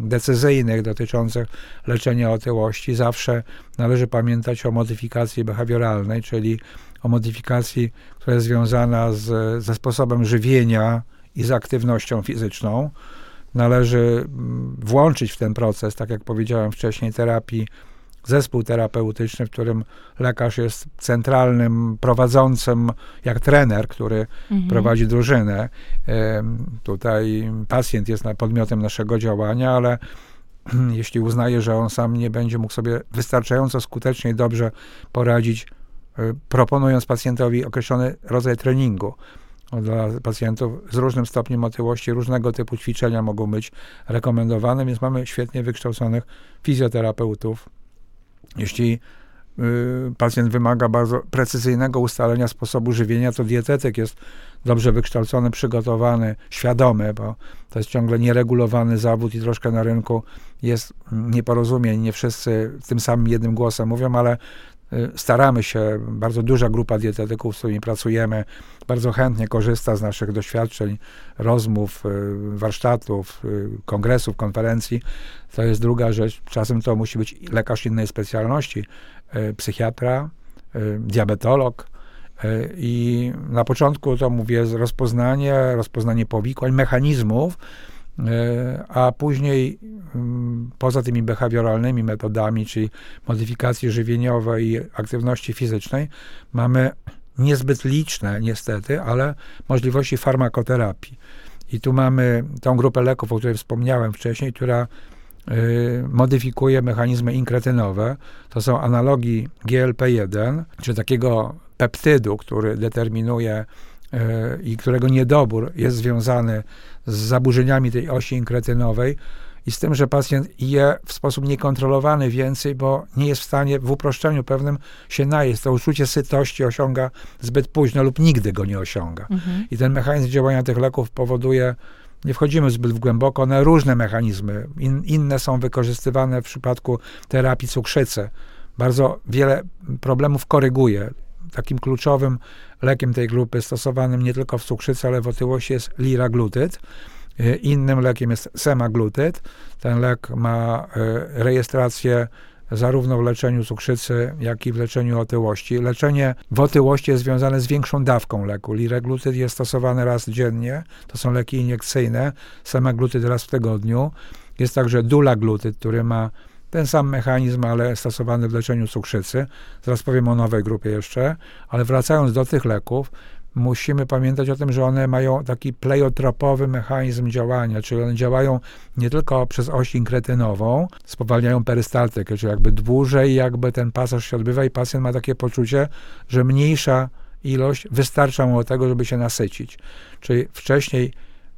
decyzyjnych dotyczących leczenia otyłości. Zawsze należy pamiętać o modyfikacji behawioralnej, czyli o modyfikacji, która jest związana z, ze sposobem żywienia i z aktywnością fizyczną. Należy mm, włączyć w ten proces, tak jak powiedziałem wcześniej, terapii zespół terapeutyczny, w którym lekarz jest centralnym prowadzącym, jak trener, który mhm. prowadzi drużynę. Tutaj pacjent jest podmiotem naszego działania, ale (clears throat) jeśli uznaje, że on sam nie będzie mógł sobie wystarczająco skutecznie i dobrze poradzić, y, proponując pacjentowi określony rodzaj treningu. Dla pacjentów z różnym stopniem otyłości, różnego typu ćwiczenia mogą być rekomendowane, więc mamy świetnie wykształconych fizjoterapeutów, jeśli y, pacjent wymaga bardzo precyzyjnego ustalenia sposobu żywienia, to dietetyk jest dobrze wykształcony, przygotowany, świadomy, bo to jest ciągle nieregulowany zawód i troszkę na rynku jest nieporozumień. Nie wszyscy tym samym jednym głosem mówią, ale staramy się, bardzo duża grupa dietetyków, z którymi pracujemy, bardzo chętnie korzysta z naszych doświadczeń, rozmów, y, warsztatów, kongresów, konferencji. To jest druga rzecz. Czasem to musi być lekarz innej specjalności, psychiatra, diabetolog, I na początku to mówię rozpoznanie, rozpoznanie powikłań, mechanizmów, a później mm, poza tymi behawioralnymi metodami, czyli modyfikacji żywieniowej i aktywności fizycznej, mamy niezbyt liczne niestety, ale możliwości farmakoterapii. I tu mamy tą grupę leków, o której wspomniałem wcześniej, która y, modyfikuje mechanizmy inkretynowe. To są analogi GLP-1, czy takiego peptydu, który determinuje e, i którego niedobór jest związany z zaburzeniami tej osi inkretynowej i z tym, że pacjent je w sposób niekontrolowany więcej, bo nie jest w stanie w uproszczeniu pewnym się najeść. To uczucie sytości osiąga zbyt późno lub nigdy go nie osiąga. Mhm. I ten mechanizm działania tych leków powoduje, nie wchodzimy zbyt głęboko, one różne mechanizmy. In, inne są wykorzystywane w przypadku terapii cukrzycy. Bardzo wiele problemów koryguje takim kluczowym lekiem tej grupy, stosowanym nie tylko w cukrzycy, ale w otyłości jest liraglutyd. E, innym lekiem jest semaglutyd. Ten lek ma e, rejestrację zarówno w leczeniu cukrzycy, jak i w leczeniu otyłości. Leczenie w otyłości jest związane z większą dawką leku. Liraglutyd jest stosowany raz dziennie, to są leki iniekcyjne, semaglutyd raz w tygodniu. Jest także dulaglutyd, który ma ten sam mechanizm, ale stosowany w leczeniu cukrzycy. Zaraz powiem o nowej grupie jeszcze, ale wracając do tych leków, musimy pamiętać o tym, że one mają taki pleiotropowy mechanizm działania, czyli one działają nie tylko przez oś inkretynową, spowalniają perystaltykę, czyli jakby dłużej jakby ten pasaż się odbywa i pacjent ma takie poczucie, że mniejsza ilość wystarcza mu do tego, żeby się nasycić. Czyli wcześniej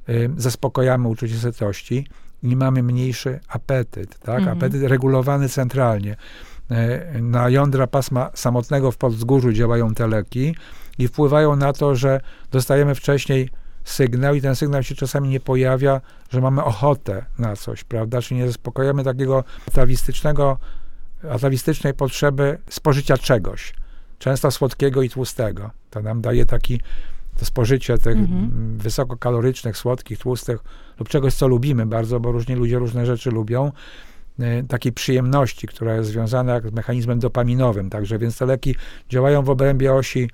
y, zaspokojamy uczucie sytości, i mamy mniejszy apetyt, tak? Mhm. Apetyt regulowany centralnie. E, na jądra pasma samotnego w podzgórzu działają te leki i wpływają na to, że dostajemy wcześniej sygnał i ten sygnał się czasami nie pojawia, że mamy ochotę na coś, prawda? Czyli nie zaspokojamy takiego atawistycznego, atawistycznej potrzeby spożycia czegoś, często słodkiego i tłustego. To nam daje taki to spożycie tych Mhm. wysokokalorycznych, słodkich, tłustych lub czegoś, co lubimy bardzo, bo różni ludzie różne rzeczy lubią, y, takiej przyjemności, która jest związana z mechanizmem dopaminowym. Także więc te leki działają w obrębie osi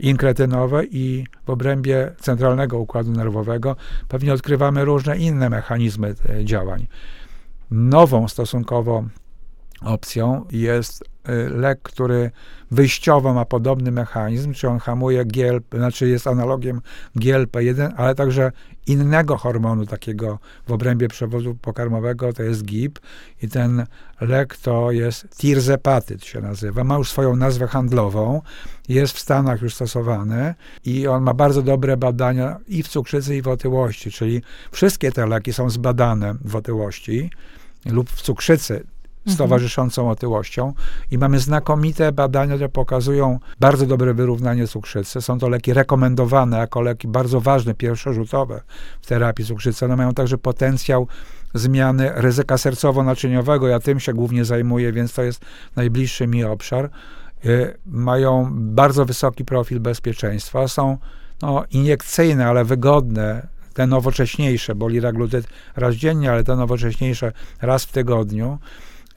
inkretynowej i w obrębie centralnego układu nerwowego. Pewnie odkrywamy różne inne mechanizmy e, działań. Nową stosunkowo opcją jest y, lek, który wyjściowo ma podobny mechanizm, czy on hamuje GLP, znaczy jest analogiem GLP-1, ale także innego hormonu takiego w obrębie przewodu pokarmowego, to jest GIP i ten lek to jest tirzepatyt się nazywa, ma już swoją nazwę handlową, jest w Stanach już stosowany i on ma bardzo dobre badania i w cukrzycy i w otyłości, czyli wszystkie te leki są zbadane w otyłości lub w cukrzycy z towarzyszącą otyłością i mamy znakomite badania, które pokazują bardzo dobre wyrównanie cukrzycy. Są to leki rekomendowane jako leki bardzo ważne, pierwszorzutowe w terapii cukrzycy. One mają także potencjał zmiany ryzyka sercowo-naczyniowego. Ja tym się głównie zajmuję, więc to jest najbliższy mi obszar. Y, Mają bardzo wysoki profil bezpieczeństwa. Są no, iniekcyjne, ale wygodne, te nowocześniejsze, bo liraglutyd raz dziennie, ale te nowocześniejsze raz w tygodniu.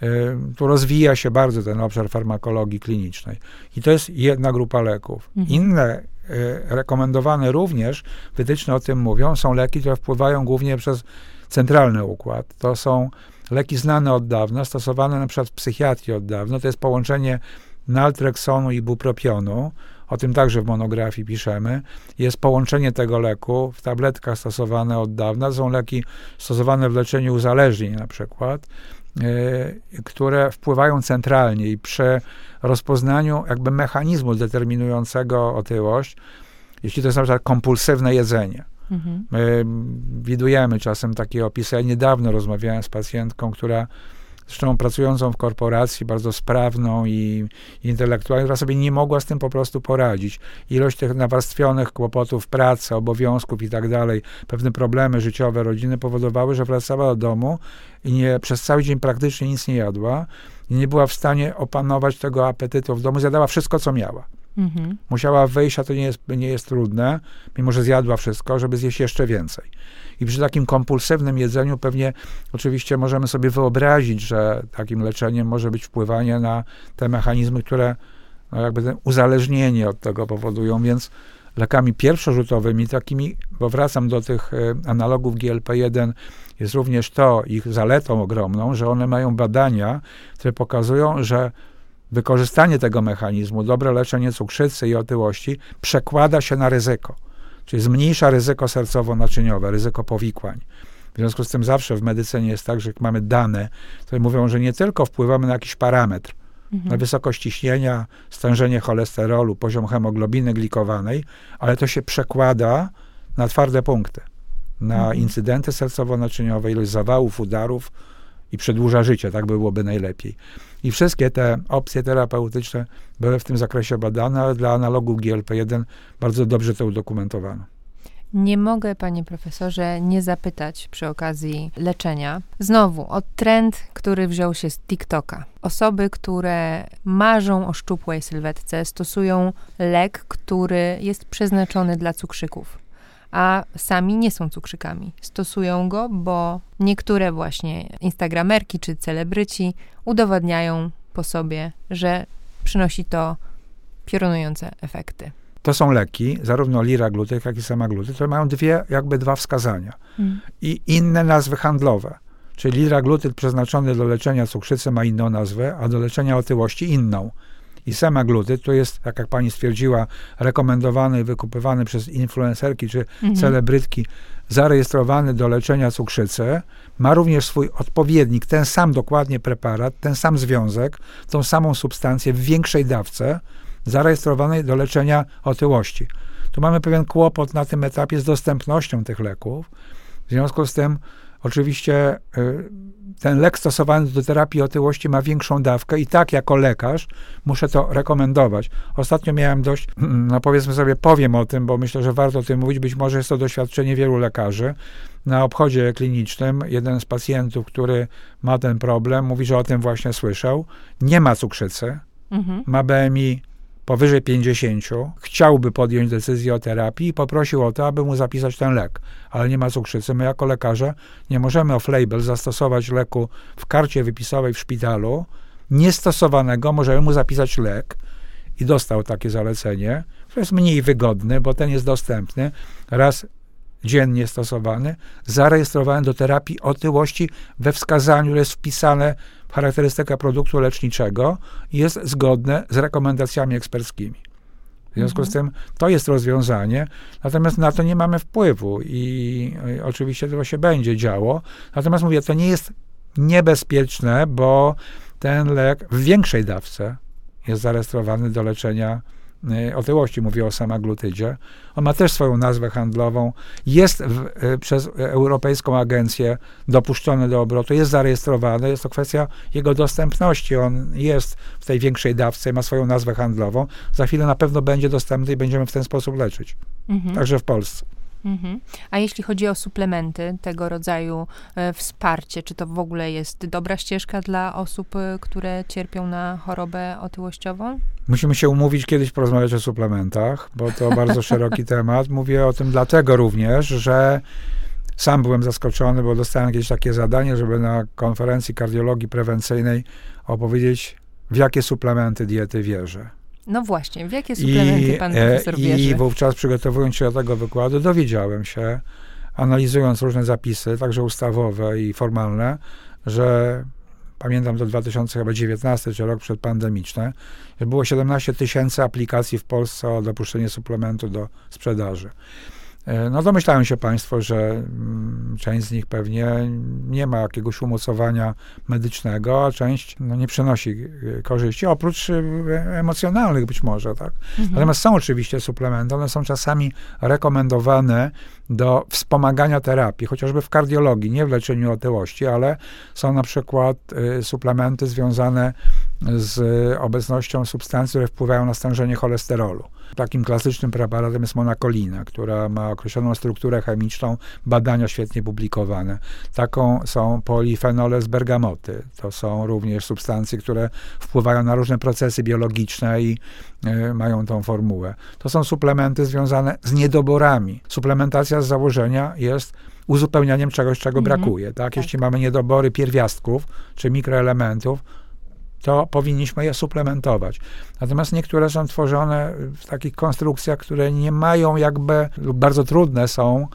Y, Tu rozwija się bardzo ten obszar farmakologii klinicznej. I to jest jedna grupa leków. Mhm. Inne, y, rekomendowane również, wytyczne o tym mówią, są leki, które wpływają głównie przez centralny układ. To są leki znane od dawna, stosowane na przykład w psychiatrii od dawna. To jest połączenie naltreksonu i bupropionu. O tym także w monografii piszemy. Jest połączenie tego leku w tabletkach stosowane od dawna. Są leki stosowane w leczeniu uzależnień na przykład, które wpływają centralnie i przy rozpoznaniu jakby mechanizmu determinującego otyłość, jeśli to jest na przykład kompulsywne jedzenie. Mhm. My widujemy czasem takie opisy. Ja niedawno rozmawiałem z pacjentką, która zresztą pracującą w korporacji, bardzo sprawną i intelektualnie, która sobie nie mogła z tym po prostu poradzić. Ilość tych nawarstwionych kłopotów pracy, obowiązków i tak dalej, pewne problemy życiowe rodziny powodowały, że wracała do domu i nie, przez cały dzień praktycznie nic nie jadła i nie była w stanie opanować tego apetytu w domu. Zjadała wszystko, co miała. Mhm. Musiała wyjść, a to nie jest, nie jest trudne, mimo że zjadła wszystko, żeby zjeść jeszcze więcej. I przy takim kompulsywnym jedzeniu pewnie oczywiście możemy sobie wyobrazić, że takim leczeniem może być wpływanie na te mechanizmy, które no jakby uzależnienie od tego powodują, więc lekami pierwszorzutowymi, takimi, bo wracam do tych e, analogów GLP-1, jest również to ich zaletą ogromną, że one mają badania, które pokazują, że wykorzystanie tego mechanizmu, dobre leczenie cukrzycy i otyłości przekłada się na ryzyko, czyli zmniejsza ryzyko sercowo-naczyniowe, ryzyko powikłań. W związku z tym zawsze w medycynie jest tak, że jak mamy dane, które mówią, że nie tylko wpływamy na jakiś parametr, Mhm. na wysokość ciśnienia, stężenie cholesterolu, poziom hemoglobiny glikowanej, ale to się przekłada na twarde punkty, na Mhm. incydenty sercowo-naczyniowe, ilość zawałów, udarów i przedłuża życie, tak by byłoby najlepiej. I wszystkie te opcje terapeutyczne były w tym zakresie badane, ale dla analogu GLP-1 bardzo dobrze to udokumentowano. Nie mogę, panie profesorze, nie zapytać przy okazji leczenia. Znowu, o trend, który wziął się z TikToka. Osoby, które marzą o szczupłej sylwetce, stosują lek, który jest przeznaczony dla cukrzyków, a sami nie są cukrzykami. Stosują go, bo niektóre właśnie instagramerki czy celebryci udowadniają po sobie, że przynosi to piorunujące efekty. To są leki, zarówno liraglutyd, jak i semaglutyd, które mają dwie, jakby dwa wskazania. i inne nazwy handlowe. Czyli liraglutyd przeznaczony do leczenia cukrzycy ma inną nazwę, a do leczenia otyłości inną. I semaglutyd to jest, tak jak pani stwierdziła, rekomendowany i wykupywany przez influencerki czy Mhm. celebrytki, zarejestrowany do leczenia cukrzycy, ma również swój odpowiednik, ten sam dokładnie preparat, ten sam związek, tą samą substancję w większej dawce, zarejestrowany do leczenia otyłości. Tu mamy pewien kłopot na tym etapie z dostępnością tych leków. W związku z tym, oczywiście, y, ten lek stosowany do terapii otyłości ma większą dawkę i tak, jako lekarz, muszę to rekomendować. Ostatnio miałem dość, (clears throat) no powiedzmy sobie, powiem o tym, bo myślę, że warto o tym mówić. Być może jest to doświadczenie wielu lekarzy. Na obchodzie klinicznym jeden z pacjentów, który ma ten problem, mówi, że o tym właśnie słyszał. Nie ma cukrzycy, Mhm. ma BMI powyżej 50 chciałby podjąć decyzję o terapii i poprosił o to, aby mu zapisać ten lek, ale nie ma cukrzycy. My jako lekarze nie możemy off-label zastosować leku w karcie wypisowej w szpitalu, niestosowanego możemy mu zapisać lek i dostał takie zalecenie, które jest mniej wygodne, bo ten jest dostępny. Raz dziennie stosowany, zarejestrowany do terapii otyłości we wskazaniu, które jest wpisane w charakterystykę produktu leczniczego i jest zgodne z rekomendacjami eksperckimi. W związku z tym to jest rozwiązanie, natomiast na to nie mamy wpływu i, i oczywiście to się będzie działo. Natomiast mówię, to nie jest niebezpieczne, bo ten lek w większej dawce jest zarejestrowany do leczenia otyłości, mówię o samaglutydzie. On ma też swoją nazwę handlową, jest w, y, przez Europejską Agencję dopuszczony do obrotu, jest zarejestrowany, jest to kwestia jego dostępności. On jest w tej większej dawce, ma swoją nazwę handlową. Za chwilę na pewno będzie dostępny i będziemy w ten sposób leczyć. Mhm. Także w Polsce. Mhm. A jeśli chodzi o suplementy, tego rodzaju e, wsparcie, czy to w ogóle jest dobra ścieżka dla osób, e, które cierpią na chorobę otyłościową? Musimy się umówić kiedyś porozmawiać o suplementach, bo to bardzo szeroki (laughs) temat. Mówię o tym dlatego również, że sam byłem zaskoczony, bo dostałem jakieś takie zadanie, żeby na konferencji kardiologii prewencyjnej opowiedzieć, w jakie suplementy diety wierzę. No właśnie, w jakie suplementy pan e, profesor wierzy? I wówczas przygotowując się do tego wykładu, dowiedziałem się, analizując różne zapisy, także ustawowe i formalne, że pamiętam to 2019, czy rok przedpandemiczny, że było 17 tysięcy aplikacji w Polsce o dopuszczenie suplementu do sprzedaży. E, no domyślają się Państwo, że mm, część z nich pewnie nie ma jakiegoś umocowania medycznego, a część no, nie przynosi e, korzyści, oprócz e, emocjonalnych być może, tak? Mhm. Natomiast są oczywiście suplementy, one są czasami rekomendowane do wspomagania terapii, chociażby w kardiologii, nie w leczeniu otyłości, ale są na przykład suplementy związane z obecnością substancji, które wpływają na stężenie cholesterolu. Takim klasycznym preparatem jest monakolina, która ma określoną strukturę chemiczną, badania świetnie publikowane. Taką są polifenole z bergamoty. To są również substancje, które wpływają na różne procesy biologiczne i y, mają tą formułę. To są suplementy związane z niedoborami. Suplementacja z założenia jest uzupełnianiem czegoś, czego Mhm. brakuje. Tak? Jeśli mamy niedobory pierwiastków czy mikroelementów, to powinniśmy je suplementować. Natomiast niektóre są tworzone w takich konstrukcjach, które nie mają jakby, lub bardzo trudne są,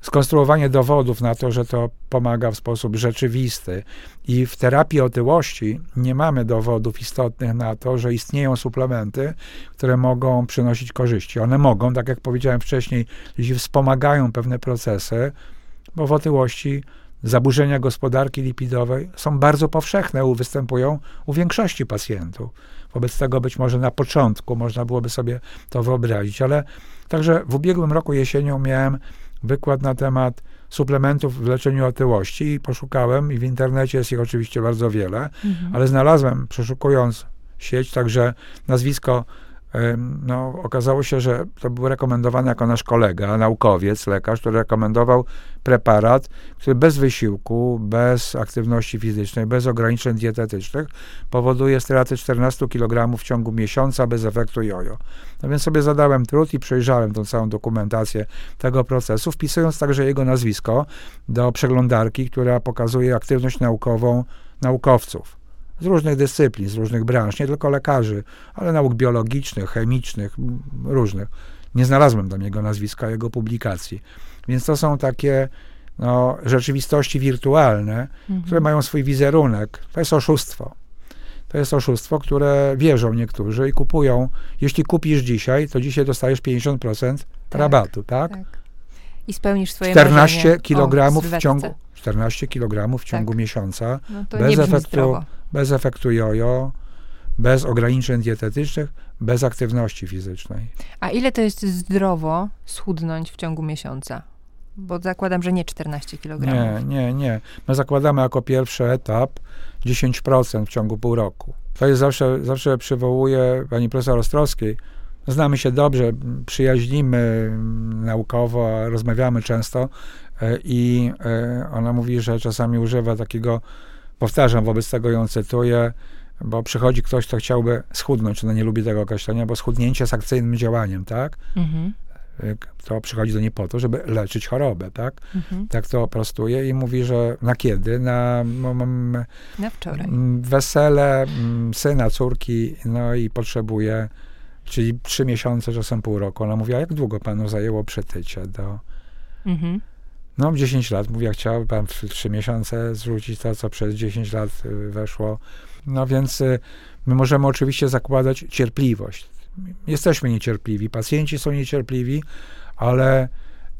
skonstruowanie dowodów na to, że to pomaga w sposób rzeczywisty. I w terapii otyłości nie mamy dowodów istotnych na to, że istnieją suplementy, które mogą przynosić korzyści. One mogą, tak jak powiedziałem wcześniej, jeśli wspomagają pewne procesy, bo w otyłości zaburzenia gospodarki lipidowej są bardzo powszechne, występują u większości pacjentów. Wobec tego być może na początku można byłoby sobie to wyobrazić, ale także w ubiegłym roku jesienią miałem wykład na temat suplementów w leczeniu otyłości i poszukałem i w internecie jest ich oczywiście bardzo wiele, Mhm. ale znalazłem, przeszukując sieć, także nazwisko, no, okazało się, że to był rekomendowany jako nasz kolega, naukowiec, lekarz, który rekomendował preparat, który bez wysiłku, bez aktywności fizycznej, bez ograniczeń dietetycznych powoduje stratę 14 kg w ciągu miesiąca bez efektu jojo. No więc sobie zadałem trud i przejrzałem tą całą dokumentację tego procesu, wpisując także jego nazwisko do przeglądarki, która pokazuje aktywność naukową naukowców z różnych dyscyplin, z różnych branż, nie tylko lekarzy, ale nauk biologicznych, chemicznych, różnych. Nie znalazłem tam jego nazwiska, jego publikacji. Więc to są takie no, rzeczywistości wirtualne, Mhm. które mają swój wizerunek. To jest oszustwo. To jest oszustwo, które wierzą niektórzy i kupują. Jeśli kupisz dzisiaj, to dzisiaj dostajesz 50% Tak, rabatu, tak? Tak. I spełnisz swoje 14 marzenie o kg w ciągu 14 kg w ciągu Tak. miesiąca No to bez efektu- zdrowo. Bez efektu jojo, bez ograniczeń dietetycznych, bez aktywności fizycznej. A ile to jest zdrowo schudnąć w ciągu miesiąca? Bo zakładam, że nie 14 kg. Nie, nie, nie. My zakładamy jako pierwszy etap 10% w ciągu pół roku. To jest zawsze, zawsze przywołuje pani profesor Ostrowskiej. Znamy się dobrze, przyjaźnimy naukowo, rozmawiamy często e, i e, ona mówi, że czasami używa takiego, powtarzam, wobec tego ją cytuję, bo przychodzi ktoś, kto chciałby schudnąć, no nie lubi tego określenia, bo schudnięcie jest akcyjnym działaniem, tak? Mhm. To przychodzi do niej po to, żeby leczyć chorobę, tak? Mhm. Tak to prostuje i mówi, że na kiedy? Na mam Na wczoraj. mm, wesele mm, syna, córki, no i potrzebuje, czyli trzy miesiące, czasem pół roku. Ona mówi, a jak długo panu zajęło przytycie do... Mhm. No, 10 lat. Mówię, chciałby pan w 3 miesiące zrzucić to, co przez 10 lat y, weszło. No więc y, my możemy oczywiście zakładać cierpliwość. Jesteśmy niecierpliwi, pacjenci są niecierpliwi, ale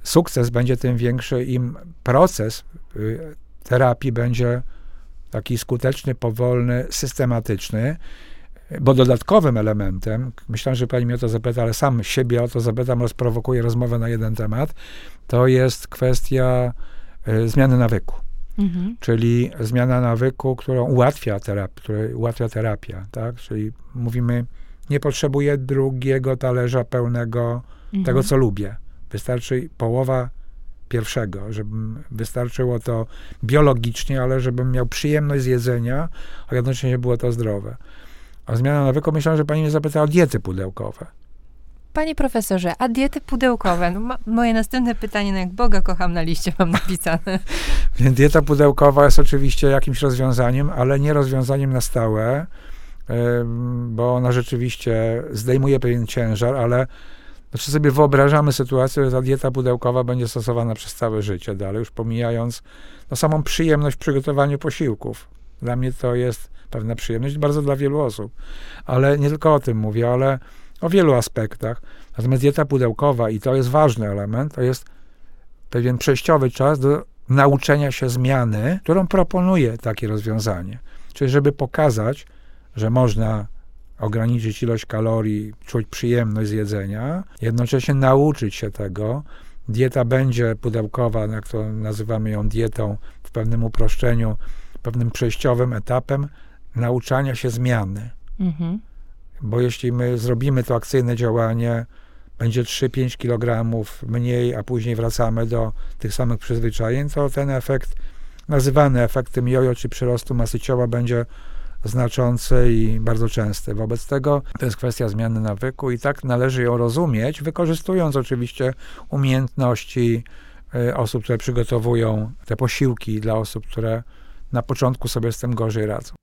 sukces będzie tym większy, im proces y, terapii będzie taki skuteczny, powolny, systematyczny. Bo dodatkowym elementem, myślałem, że pani mnie o to zapyta, ale sam siebie o to zapytam, rozprowokuję rozmowę na jeden temat, to jest kwestia y, zmiany nawyku. Mhm. Czyli zmiana nawyku, którą ułatwia, terapia, która ułatwia terapia, tak? Czyli mówimy, nie potrzebuję drugiego talerza pełnego Mhm. tego, co lubię. Wystarczy połowa pierwszego, żebym wystarczyło to biologicznie, ale żebym miał przyjemność z jedzenia, a jednocześnie było to zdrowe. A zmiana nawyku, myślałem, że pani mnie zapytała o diety pudełkowe. Panie profesorze, a diety pudełkowe? No, ma, moje następne pytanie, no jak Boga kocham na liście, mam napisane. (laughs) Więc dieta pudełkowa jest oczywiście jakimś rozwiązaniem, ale nie rozwiązaniem na stałe, bo ona rzeczywiście zdejmuje pewien ciężar, ale znaczy sobie wyobrażamy sytuację, że ta dieta pudełkowa będzie stosowana przez całe życie dalej, już pomijając no, samą przyjemność w przygotowaniu posiłków. Dla mnie to jest pewna przyjemność, bardzo dla wielu osób. Ale nie tylko o tym mówię, ale o wielu aspektach. Natomiast dieta pudełkowa, i to jest ważny element, to jest pewien przejściowy czas do nauczenia się zmiany, którą proponuje takie rozwiązanie. Czyli żeby pokazać, że można ograniczyć ilość kalorii, czuć przyjemność z jedzenia, jednocześnie nauczyć się tego. Dieta będzie pudełkowa, jak to nazywamy ją dietą w pewnym uproszczeniu, pewnym przejściowym etapem nauczania się zmiany. Mhm. Bo jeśli my zrobimy to akcyjne działanie, będzie 3-5 kg mniej, a później wracamy do tych samych przyzwyczajeń, to ten efekt, nazywany efektem jojo czy przyrostu masy ciała, będzie znaczący i bardzo częsty. Wobec tego to jest kwestia zmiany nawyku i tak należy ją rozumieć, wykorzystując oczywiście umiejętności y, osób, które przygotowują te posiłki dla osób, które na początku sobie z tym gorzej radzą.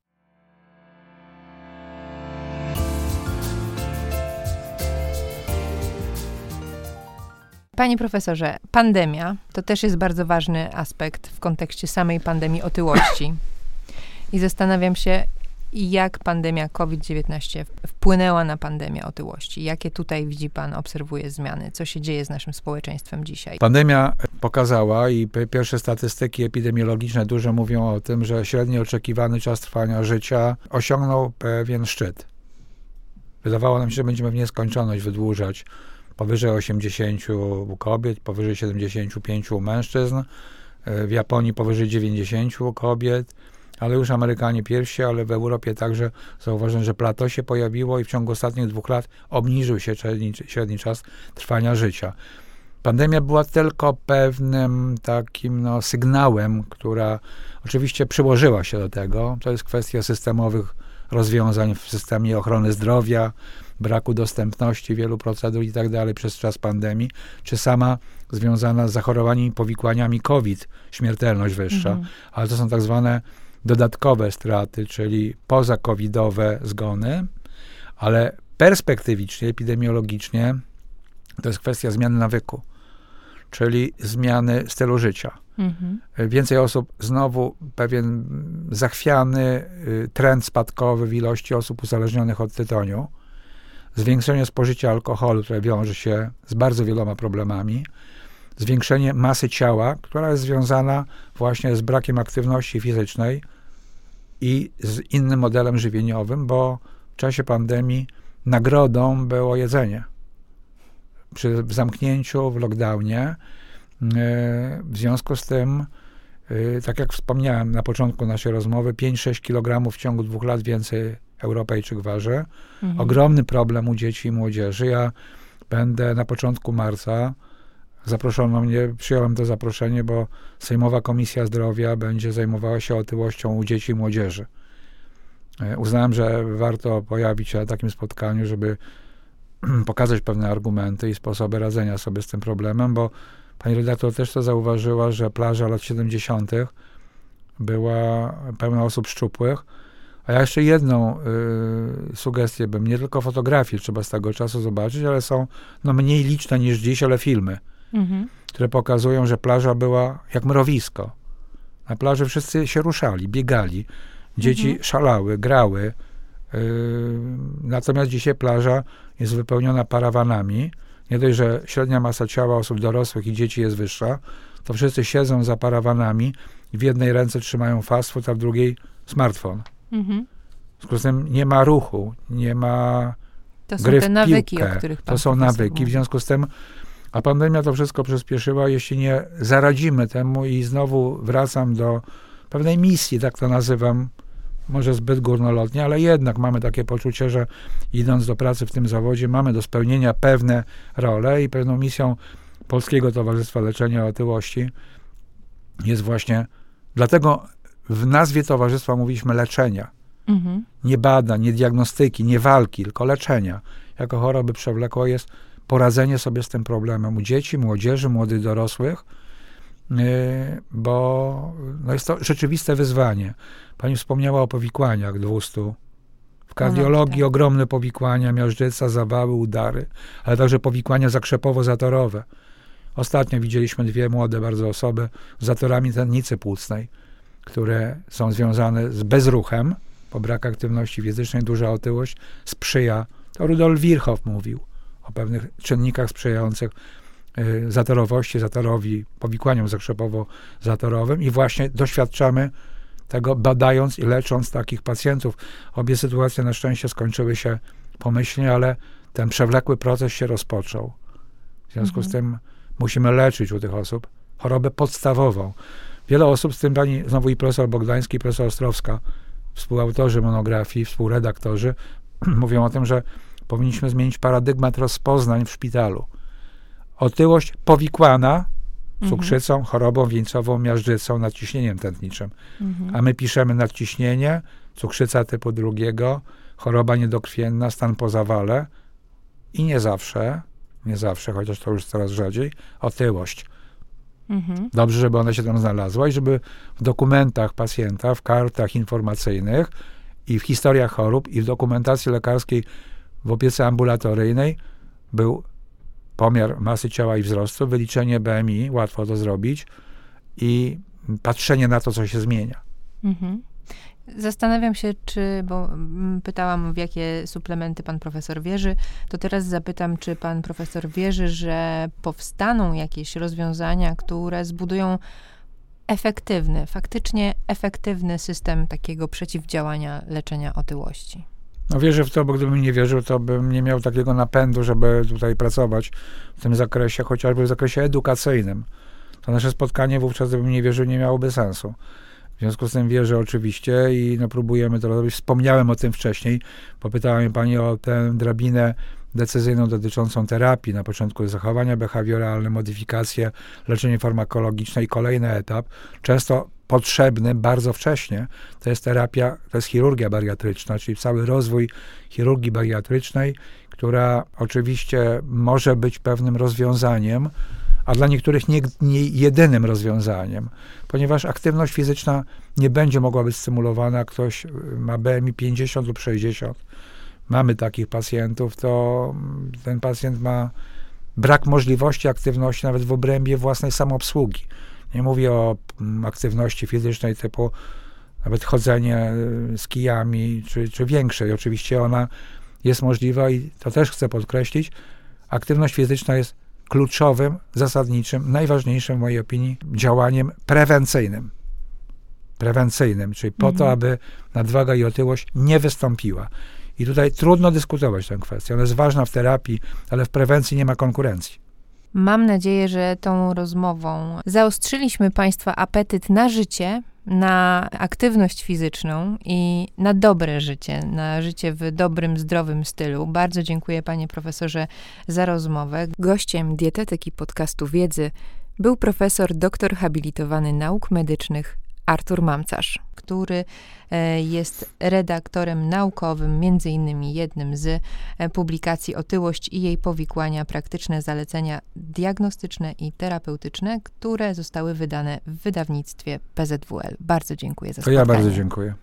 Panie profesorze, pandemia to też jest bardzo ważny aspekt w kontekście samej pandemii otyłości. I zastanawiam się, jak pandemia COVID-19 wpłynęła na pandemię otyłości. Jakie tutaj widzi pan, obserwuje zmiany? Co się dzieje z naszym społeczeństwem dzisiaj? Pandemia pokazała i pierwsze statystyki epidemiologiczne dużo mówią o tym, że średnio oczekiwany czas trwania życia osiągnął pewien szczyt. Wydawało nam się, że będziemy w nieskończoność wydłużać powyżej 80 u kobiet, powyżej 75 u mężczyzn, e, w Japonii powyżej 90 u kobiet, ale już Amerykanie pierwsi, ale w Europie także zauważyłem, że plato się pojawiło i w ciągu ostatnich dwóch lat obniżył się średni, czas trwania życia. Pandemia była tylko pewnym takim no, sygnałem, która oczywiście przyłożyła się do tego. To jest kwestia systemowych rozwiązań w systemie ochrony zdrowia, braku dostępności wielu procedur i tak dalej przez czas pandemii, czy sama związana z zachorowaniami i powikłaniami COVID, śmiertelność wyższa, Mhm. ale to są tak zwane dodatkowe straty, czyli poza-covidowe zgony, ale perspektywicznie, epidemiologicznie to jest kwestia zmiany nawyku, czyli zmiany stylu życia. Mhm. Więcej osób, znowu pewien zachwiany y, trend spadkowy w ilości osób uzależnionych od tytoniu, zwiększenie spożycia alkoholu, które wiąże się z bardzo wieloma problemami, zwiększenie masy ciała, która jest związana właśnie z brakiem aktywności fizycznej i z innym modelem żywieniowym, bo w czasie pandemii nagrodą było jedzenie. Przy zamknięciu, w lockdownie, e, w związku z tym, e, tak jak wspomniałem na początku naszej rozmowy, 5-6 kg w ciągu dwóch lat więcej Europejczyk waży. Mhm. Ogromny problem u dzieci i młodzieży. Ja będę na początku marca, zaproszono mnie, przyjąłem to zaproszenie, bo Sejmowa Komisja Zdrowia będzie zajmowała się otyłością u dzieci i młodzieży. e, uznałem, że warto pojawić się na takim spotkaniu, żeby (clears throat) pokazać pewne argumenty i sposoby radzenia sobie z tym problemem, bo pani redaktor też to zauważyła, że plaża lat 70. była pełna osób szczupłych, a ja jeszcze jedną y, sugestię bym, nie tylko fotografii trzeba z tego czasu zobaczyć, ale są no, mniej liczne niż dziś, ale filmy, Mhm. które pokazują, że plaża była jak mrowisko. Na plaży wszyscy się ruszali, biegali, dzieci Mhm. szalały, grały. Yy, natomiast dzisiaj plaża jest wypełniona parawanami. Nie dość, że średnia masa ciała osób dorosłych i dzieci jest wyższa, to wszyscy siedzą za parawanami i w jednej ręce trzymają fast food, a w drugiej smartfon. Mhm. W związku z tym nie ma ruchu, nie ma To są gry te w nawyki, piłkę. o których pan To są nawyki. W związku z tym, a pandemia to wszystko przyspieszyła. Jeśli nie zaradzimy temu i znowu wracam do pewnej misji, tak to nazywam, może zbyt górnolotnie, ale jednak mamy takie poczucie, że idąc do pracy w tym zawodzie, mamy do spełnienia pewne role i pewną misją Polskiego Towarzystwa Leczenia Otyłości jest właśnie, dlatego w nazwie towarzystwa mówiliśmy leczenia Mhm. nie badań, nie diagnostyki, nie walki, tylko leczenia jako choroby przewlekłej jest poradzenie sobie z tym problemem u dzieci, młodzieży, młodych dorosłych, yy, bo no jest to rzeczywiste wyzwanie. Pani wspomniała o powikłaniach 200. W kardiologii tak. ogromne powikłania, miażdżyca, zawały, udary, ale także powikłania zakrzepowo-zatorowe. Ostatnio widzieliśmy dwie młode bardzo osoby z zatorami tętnicy płucnej, które są związane z bezruchem, bo brak aktywności fizycznej, duża otyłość sprzyja, to Rudolf Virchow mówił o pewnych czynnikach sprzyjających y, zatorowości, zatorowi, powikłaniom zakrzepowo-zatorowym i właśnie doświadczamy tego badając i lecząc takich pacjentów. Obie sytuacje na szczęście skończyły się pomyślnie, ale ten przewlekły proces się rozpoczął. W związku z tym musimy leczyć u tych osób chorobę podstawową. Wiele osób, z tym pani znowu i profesor Bogdański, i profesor Ostrowska, współautorzy monografii, współredaktorzy, (clears throat) mówią o tym, że powinniśmy zmienić paradygmat rozpoznań w szpitalu. Otyłość powikłana cukrzycą, chorobą wieńcową, miażdżycą, nadciśnieniem tętniczym. Mhm. A my piszemy nadciśnienie, cukrzyca typu drugiego, choroba niedokrwienna, stan po zawale i nie zawsze, nie zawsze, chociaż to już coraz rzadziej, otyłość. Mhm. Dobrze, żeby ona się tam znalazła i żeby w dokumentach pacjenta, w kartach informacyjnych i w historiach chorób i w dokumentacji lekarskiej w opiece ambulatoryjnej był pomiar masy ciała i wzrostu, wyliczenie BMI, łatwo to zrobić i patrzenie na to, co się zmienia. Mhm. Zastanawiam się, czy, bo mm, pytałam, w jakie suplementy pan profesor wierzy, to teraz zapytam, czy pan profesor wierzy, że powstaną jakieś rozwiązania, które zbudują efektywny, faktycznie efektywny system takiego przeciwdziałania leczenia otyłości. No wierzę w to, bo gdybym nie wierzył, to bym nie miał takiego napędu, żeby tutaj pracować w tym zakresie, chociażby w zakresie edukacyjnym. To nasze spotkanie wówczas, gdybym nie wierzył, nie miałoby sensu. W związku z tym wierzę oczywiście i no, próbujemy to robić. Wspomniałem o tym wcześniej. Popytała mnie pani o tę drabinę decyzyjną dotyczącą terapii. Na początku zachowania behawioralne, modyfikacje, leczenie farmakologiczne i kolejny etap, często potrzebny bardzo wcześnie, to jest terapia, to jest chirurgia bariatryczna, czyli cały rozwój chirurgii bariatrycznej, która oczywiście może być pewnym rozwiązaniem, a dla niektórych nie, nie jedynym rozwiązaniem, ponieważ aktywność fizyczna nie będzie mogła być stymulowana, ktoś ma BMI 50 lub 60, mamy takich pacjentów, to ten pacjent ma brak możliwości aktywności nawet w obrębie własnej samoobsługi. Nie mówię o mm, aktywności fizycznej typu nawet chodzenie y, z kijami, czy, czy większej. Oczywiście ona jest możliwa i to też chcę podkreślić. Aktywność fizyczna jest kluczowym, zasadniczym, najważniejszym w mojej opinii działaniem prewencyjnym. Prewencyjnym, czyli po to, Mhm. aby nadwaga i otyłość nie wystąpiła. I tutaj trudno dyskutować tę kwestię. Ona jest ważna w terapii, ale w prewencji nie ma konkurencji. Mam nadzieję, że tą rozmową zaostrzyliśmy Państwa apetyt na życie, na aktywność fizyczną i na dobre życie, na życie w dobrym, zdrowym stylu. Bardzo dziękuję Panie Profesorze za rozmowę. Gościem dietetyki podcastu Wiedzy był profesor doktor habilitowany nauk medycznych Artur Mamcarz, który e, jest redaktorem naukowym, między innymi jednym z e, publikacji Otyłość i jej powikłania, praktyczne zalecenia diagnostyczne i terapeutyczne, które zostały wydane w wydawnictwie PZWL. Bardzo dziękuję za To spotkanie. ja bardzo dziękuję.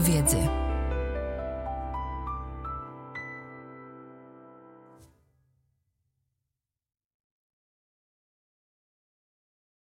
wiedzy.